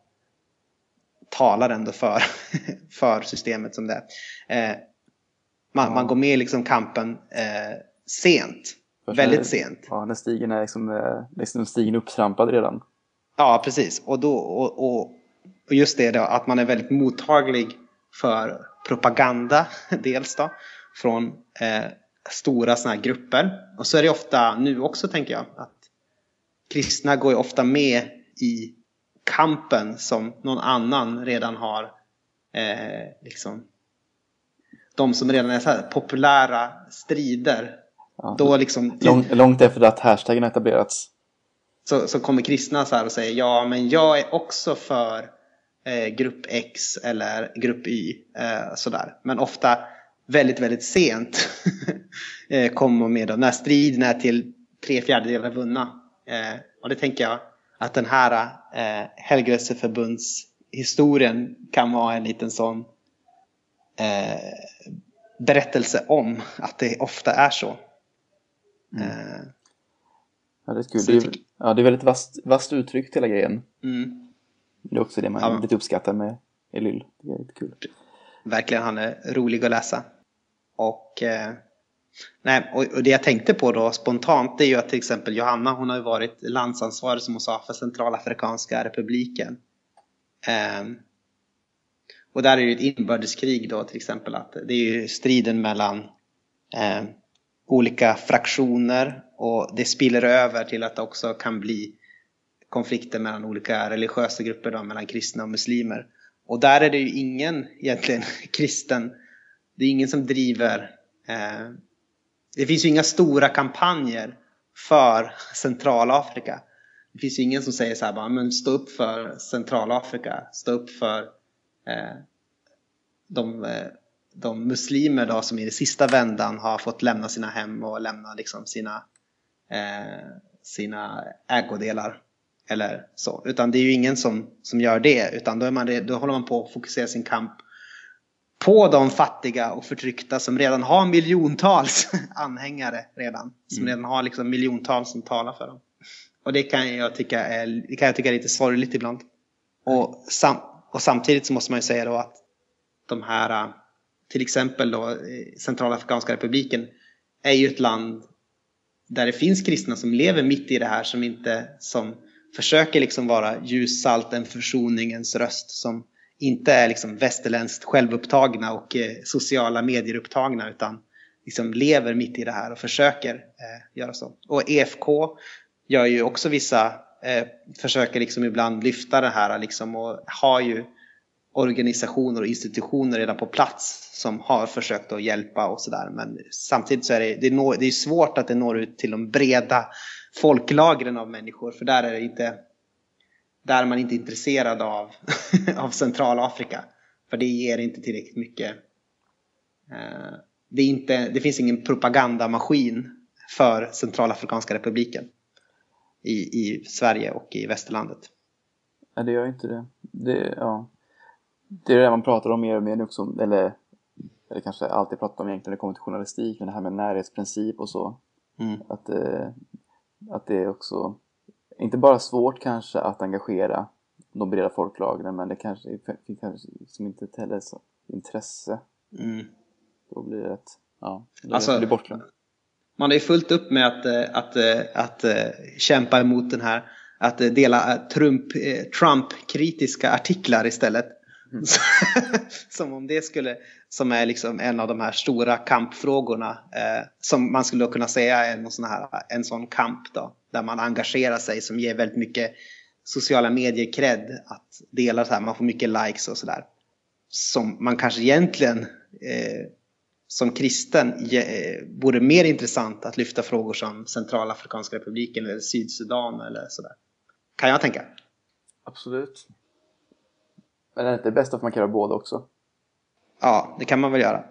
talar ändå för, för systemet som det är. Eh, man, ja. man går med i liksom kampen eh, sent. Först väldigt när, sent. Ja, när stigen är liksom, liksom stigen upptrampad redan. Ja, precis. Och, då, och, och, och just det då, att man är väldigt mottaglig för propaganda dels då från eh, stora sådana här grupper. Och så är det ofta nu också tänker jag att kristna går ju ofta med i kampen som någon annan redan har eh, liksom de som redan är så här populära strider. Ja, då liksom, lång, långt efter att hashtaggen etablerats. Så, så kommer kristna så här och säger ja men jag är också för grupp X eller grupp Y. Eh, sådär. Men ofta väldigt, väldigt sent eh, kommer med dem. När striden är till tre fjärdedelar vunna. Eh, och det tänker jag att den här eh, helgelseförbundshistorien kan vara en liten sån eh, berättelse om att det ofta är så. Mm. Eh, ja, det är kul. Det är, ja, det är väldigt vast, vast uttryckt hela grejen. Mm. Det är också det man ja. lite uppskattar med Elyll. Det är lite kul. Verkligen, han är rolig att läsa. Och, eh, nej, och, och, det jag tänkte på då spontant det är ju att till exempel Johanna hon har ju varit landsansvarig som hon sa för Centralafrikanska republiken. Eh, och där är det ju ett inbördeskrig då till exempel. att Det är ju striden mellan eh, olika fraktioner och det spiller över till att det också kan bli konflikter mellan olika religiösa grupper, då, mellan kristna och muslimer. Och där är det ju ingen egentligen kristen, det är ingen som driver, eh, det finns ju inga stora kampanjer för Centralafrika. Det finns ju ingen som säger så här bara, men stå upp för Centralafrika, stå upp för eh, de, eh, de muslimer då som i den sista vändan har fått lämna sina hem och lämna liksom sina, eh, sina ägodelar. Eller så. Utan det är ju ingen som, som gör det. Utan då, är man, då håller man på att fokusera sin kamp på de fattiga och förtryckta som redan har miljontals anhängare redan. Som mm. redan har liksom miljontals som talar för dem. Och det kan jag tycka är, det kan jag tycka är lite sorgligt ibland. Och, sam, och samtidigt så måste man ju säga då att de här, till exempel då Centralafrikanska republiken, är ju ett land där det finns kristna som lever mitt i det här som inte som försöker liksom vara ljussalt, en försoningens röst som inte är liksom västerländskt självupptagna och eh, sociala medier upptagna utan liksom lever mitt i det här och försöker eh, göra så. Och EFK gör ju också vissa, eh, försöker liksom ibland lyfta det här liksom och har ju organisationer och institutioner redan på plats som har försökt att hjälpa och sådär. Men samtidigt så är det, det, når, det är svårt att det når ut till de breda folklagren av människor för där är det inte där är man inte intresserad av, av Centralafrika. För det ger inte tillräckligt mycket. Eh, det, är inte, det finns ingen propagandamaskin för Centralafrikanska republiken i, i Sverige och i västerlandet. Nej, det gör inte det. det ja. Det är det man pratar om mer och mer nu också, eller, eller kanske alltid pratat om egentligen när det kommer till journalistik, men det här med närhetsprincip och så. Mm. Att, eh, att det är också, inte bara svårt kanske att engagera de breda folklagren, men det kanske finns kanske som inte heller så intresse. Mm. Då blir det ett, ja, det alltså, blir bortglömt. Man är fullt upp med att, eh, att, eh, att, att kämpa emot den här, att dela Trump, Trump-kritiska artiklar istället. Mm. Som om det skulle, som är liksom en av de här stora kampfrågorna eh, som man skulle kunna säga är en sån, här, en sån kamp då, där man engagerar sig som ger väldigt mycket sociala medier cred att dela så här, man får mycket likes och sådär. Som man kanske egentligen eh, som kristen eh, vore mer intressant att lyfta frågor som Centralafrikanska republiken eller Sydsudan eller sådär. Kan jag tänka. Absolut. Men är det inte bäst att man kan göra båda också? Ja, det kan man väl göra.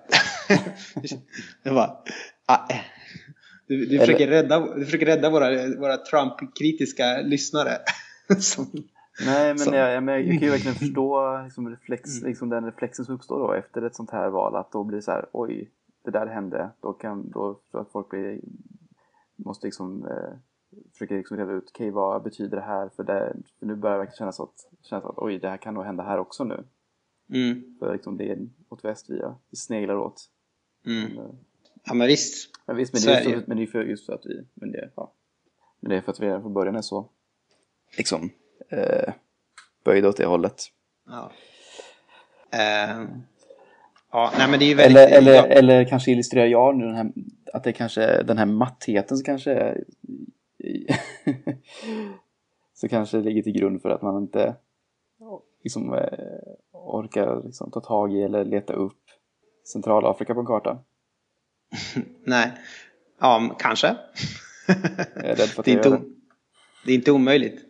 det var, ah, eh. du, du, försöker rädda, du försöker rädda våra, våra Trump-kritiska lyssnare. som, Nej, men som... jag, jag, jag, kan ju verkligen förstå liksom, reflex, mm. liksom, den reflexen som uppstår då efter ett sånt här val. Att då blir det så här, oj, det där hände. Då kan då tror att folk blir, måste liksom eh, försöker liksom reda ut, okej okay, vad betyder det här? För, det, för nu börjar det verkligen kännas att, kännas att oj, det här kan nog hända här också nu. Mm. För liksom det är åt väst vi, vi sneglar åt. Mm. Men, eh, ja men visst. Men visst, men det, är just, men det är för, just för att vi, men det, ja. men det är för att vi redan från början är så liksom eh, böjda åt det hållet. Ja. Eh, Ja, nej men det är ju väldigt... Eller, eller, ja. eller kanske illustrerar jag nu den här, att det kanske, den här mattheten som kanske så kanske ligger till grund för att man inte liksom, eh, orkar liksom, ta tag i eller leta upp Centralafrika på en karta. Nej. Ja, kanske. Jag är rädd för att det, är inte, det. det är inte omöjligt.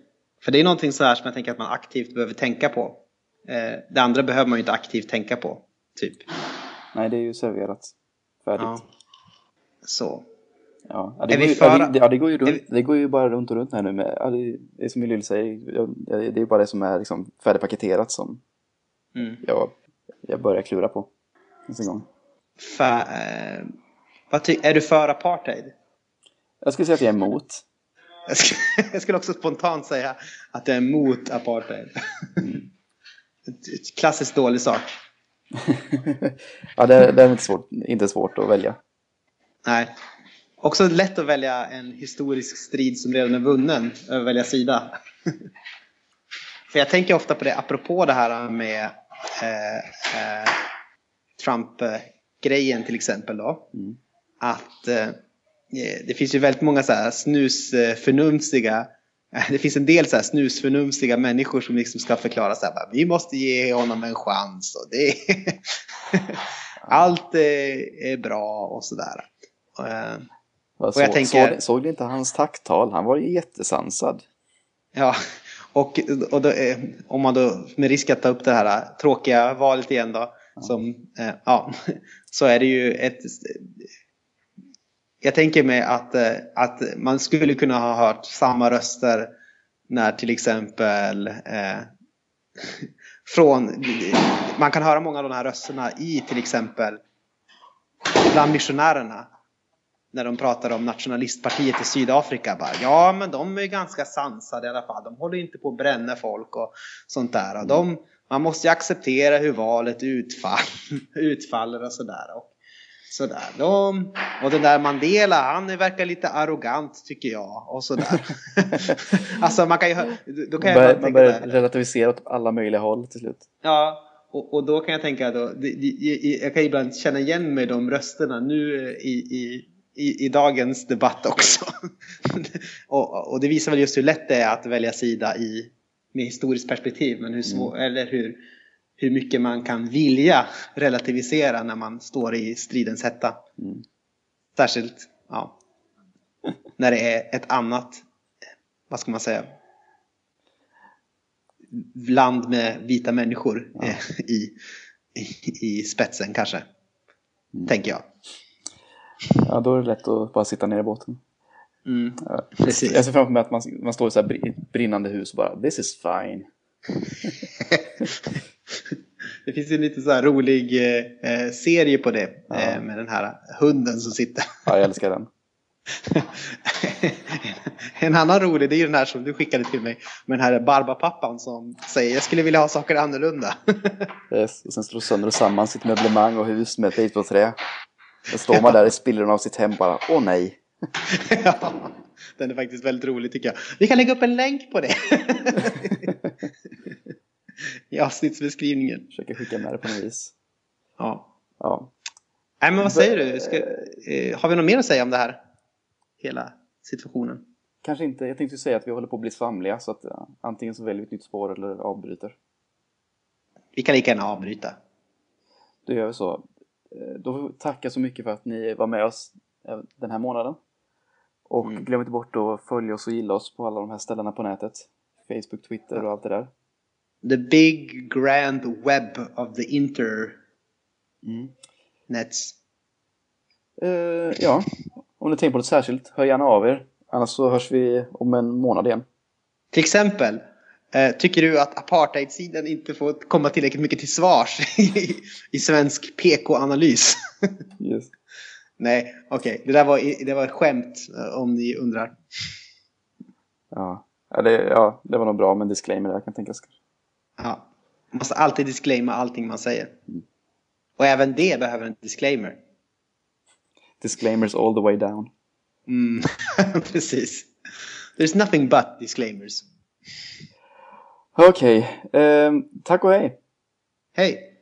För det är någonting så här som jag tänker att man aktivt behöver tänka på. Eh, det andra behöver man ju inte aktivt tänka på. Typ. Nej, det är ju serverat. Färdigt. Ja. Så. Ja, det, Är går ju, för- ja, det, ja, det går ju runt, vi- det går ju bara runt och runt här nu med, ja, det, det är som Lill säger, det är bara det som är liksom färdigpaketerat som Mm. jag, jag börjar klura på. En gång. Fa, eh, är du för apartheid? Jag skulle säga att jag är emot. Jag skulle, jag skulle också spontant säga att jag är emot apartheid. Ett klassiskt dålig sak. ja, det, det är inte svårt, inte svårt att välja. Nej. Också lätt att välja en historisk strid som redan är vunnen, över välja sida. För jag tänker ofta på det, apropå det här med eh, eh, Trump-grejen till exempel då. Mm. Att eh, det finns ju väldigt många så här snusförnumstiga det finns en del så här snusförnumstiga människor som liksom ska förklara så här, bara, vi måste ge honom en chans och det allt är, är bra och sådär. Jag Och jag så, tänker- såg, såg du inte hans tacktal? Han var ju jättesansad. Ja, och, och då, eh, om man då med risk att ta upp det här eh, tråkiga valet igen då, som, eh, ja, så är det ju ett... Jag tänker mig att, att man skulle kunna ha hört samma röster när till exempel eh, från, man kan höra många av de här rösterna i till exempel bland missionärerna när de pratar om nationalistpartiet i Sydafrika. Bara, ja, men de är ganska sansade i alla fall. De håller inte på att bränna folk och sånt där. Och de, man måste ju acceptera hur valet utfall, utfaller och sådär. Och, sådär. De, och den där Mandela, han verkar lite arrogant tycker jag. Och sådär. alltså man kan ju, då kan Man jag börjar, man tänka börjar där. relativisera åt alla möjliga håll till slut. Ja, och, och då kan jag tänka då, jag kan ibland känna igen mig de rösterna nu i, i, i, i dagens debatt också. och, och det visar väl just hur lätt det är att välja sida i, med historiskt perspektiv, men hur, svår, eller hur, hur mycket man kan vilja relativisera när man står i stridens hetta. Mm. Särskilt ja, när det är ett annat, vad ska man säga, land med vita människor eh, i, i, i spetsen kanske. Tänker jag. Ja, då är det lätt att bara sitta ner i båten. Mm. Ja. Precis. Jag ser framför mig att man, man står i så här bri- brinnande hus och bara This is fine. Det finns ju en lite så här rolig eh, serie på det Ja. eh, med den här hunden som sitter. Ja, jag älskar den. en annan rolig, det är ju den här som du skickade till mig. Med den här barbapappan som säger jag skulle vilja ha saker annorlunda. Yes. Och sen slår sönder och samman sitt möblemang och hus med ett basebollträ. Då står man där i spillrorna av sitt hem bara, åh nej. ja, den är faktiskt väldigt rolig tycker jag. Vi kan lägga upp en länk på det. I avsnittsbeskrivningen. Försöker skicka med det på något vis. Ja. Ja. Nej men vad säger du? Ska, eh, har vi något mer att säga om det här? Hela situationen. Kanske inte, jag tänkte säga att vi håller på att bli svamliga så att antingen så väljer vi ett nytt spår eller avbryter. Vi kan lika gärna avbryta. Då gör vi så. Eh, Då får vi tacka så mycket för att ni var med oss eh, den här månaden. Och Mm. glöm inte bort att följa oss och gilla oss på alla de här ställena på nätet. Facebook, Twitter och allt det där. The big grand web of the internets. Mm. Eh, ja, om ni tänker på något särskilt, hör gärna av er. Annars så hörs vi om en månad igen. Till exempel, tycker du att apartheidsidan inte får komma tillräckligt mycket till svars i, i svensk PK-analys? Yes. Nej, okej. Det där var, det var ett skämt eh, om ni undrar. Ja. Ja, det, ja, det var nog bra med en disclaimer där kan jag tänka sig. Ja. Man måste alltid disclaima allting man säger. Och även det behöver en disclaimer. Disclaimers all the way down. Mm. Precis. There's nothing but disclaimers. Okej, ehm, tack och hej! Hej!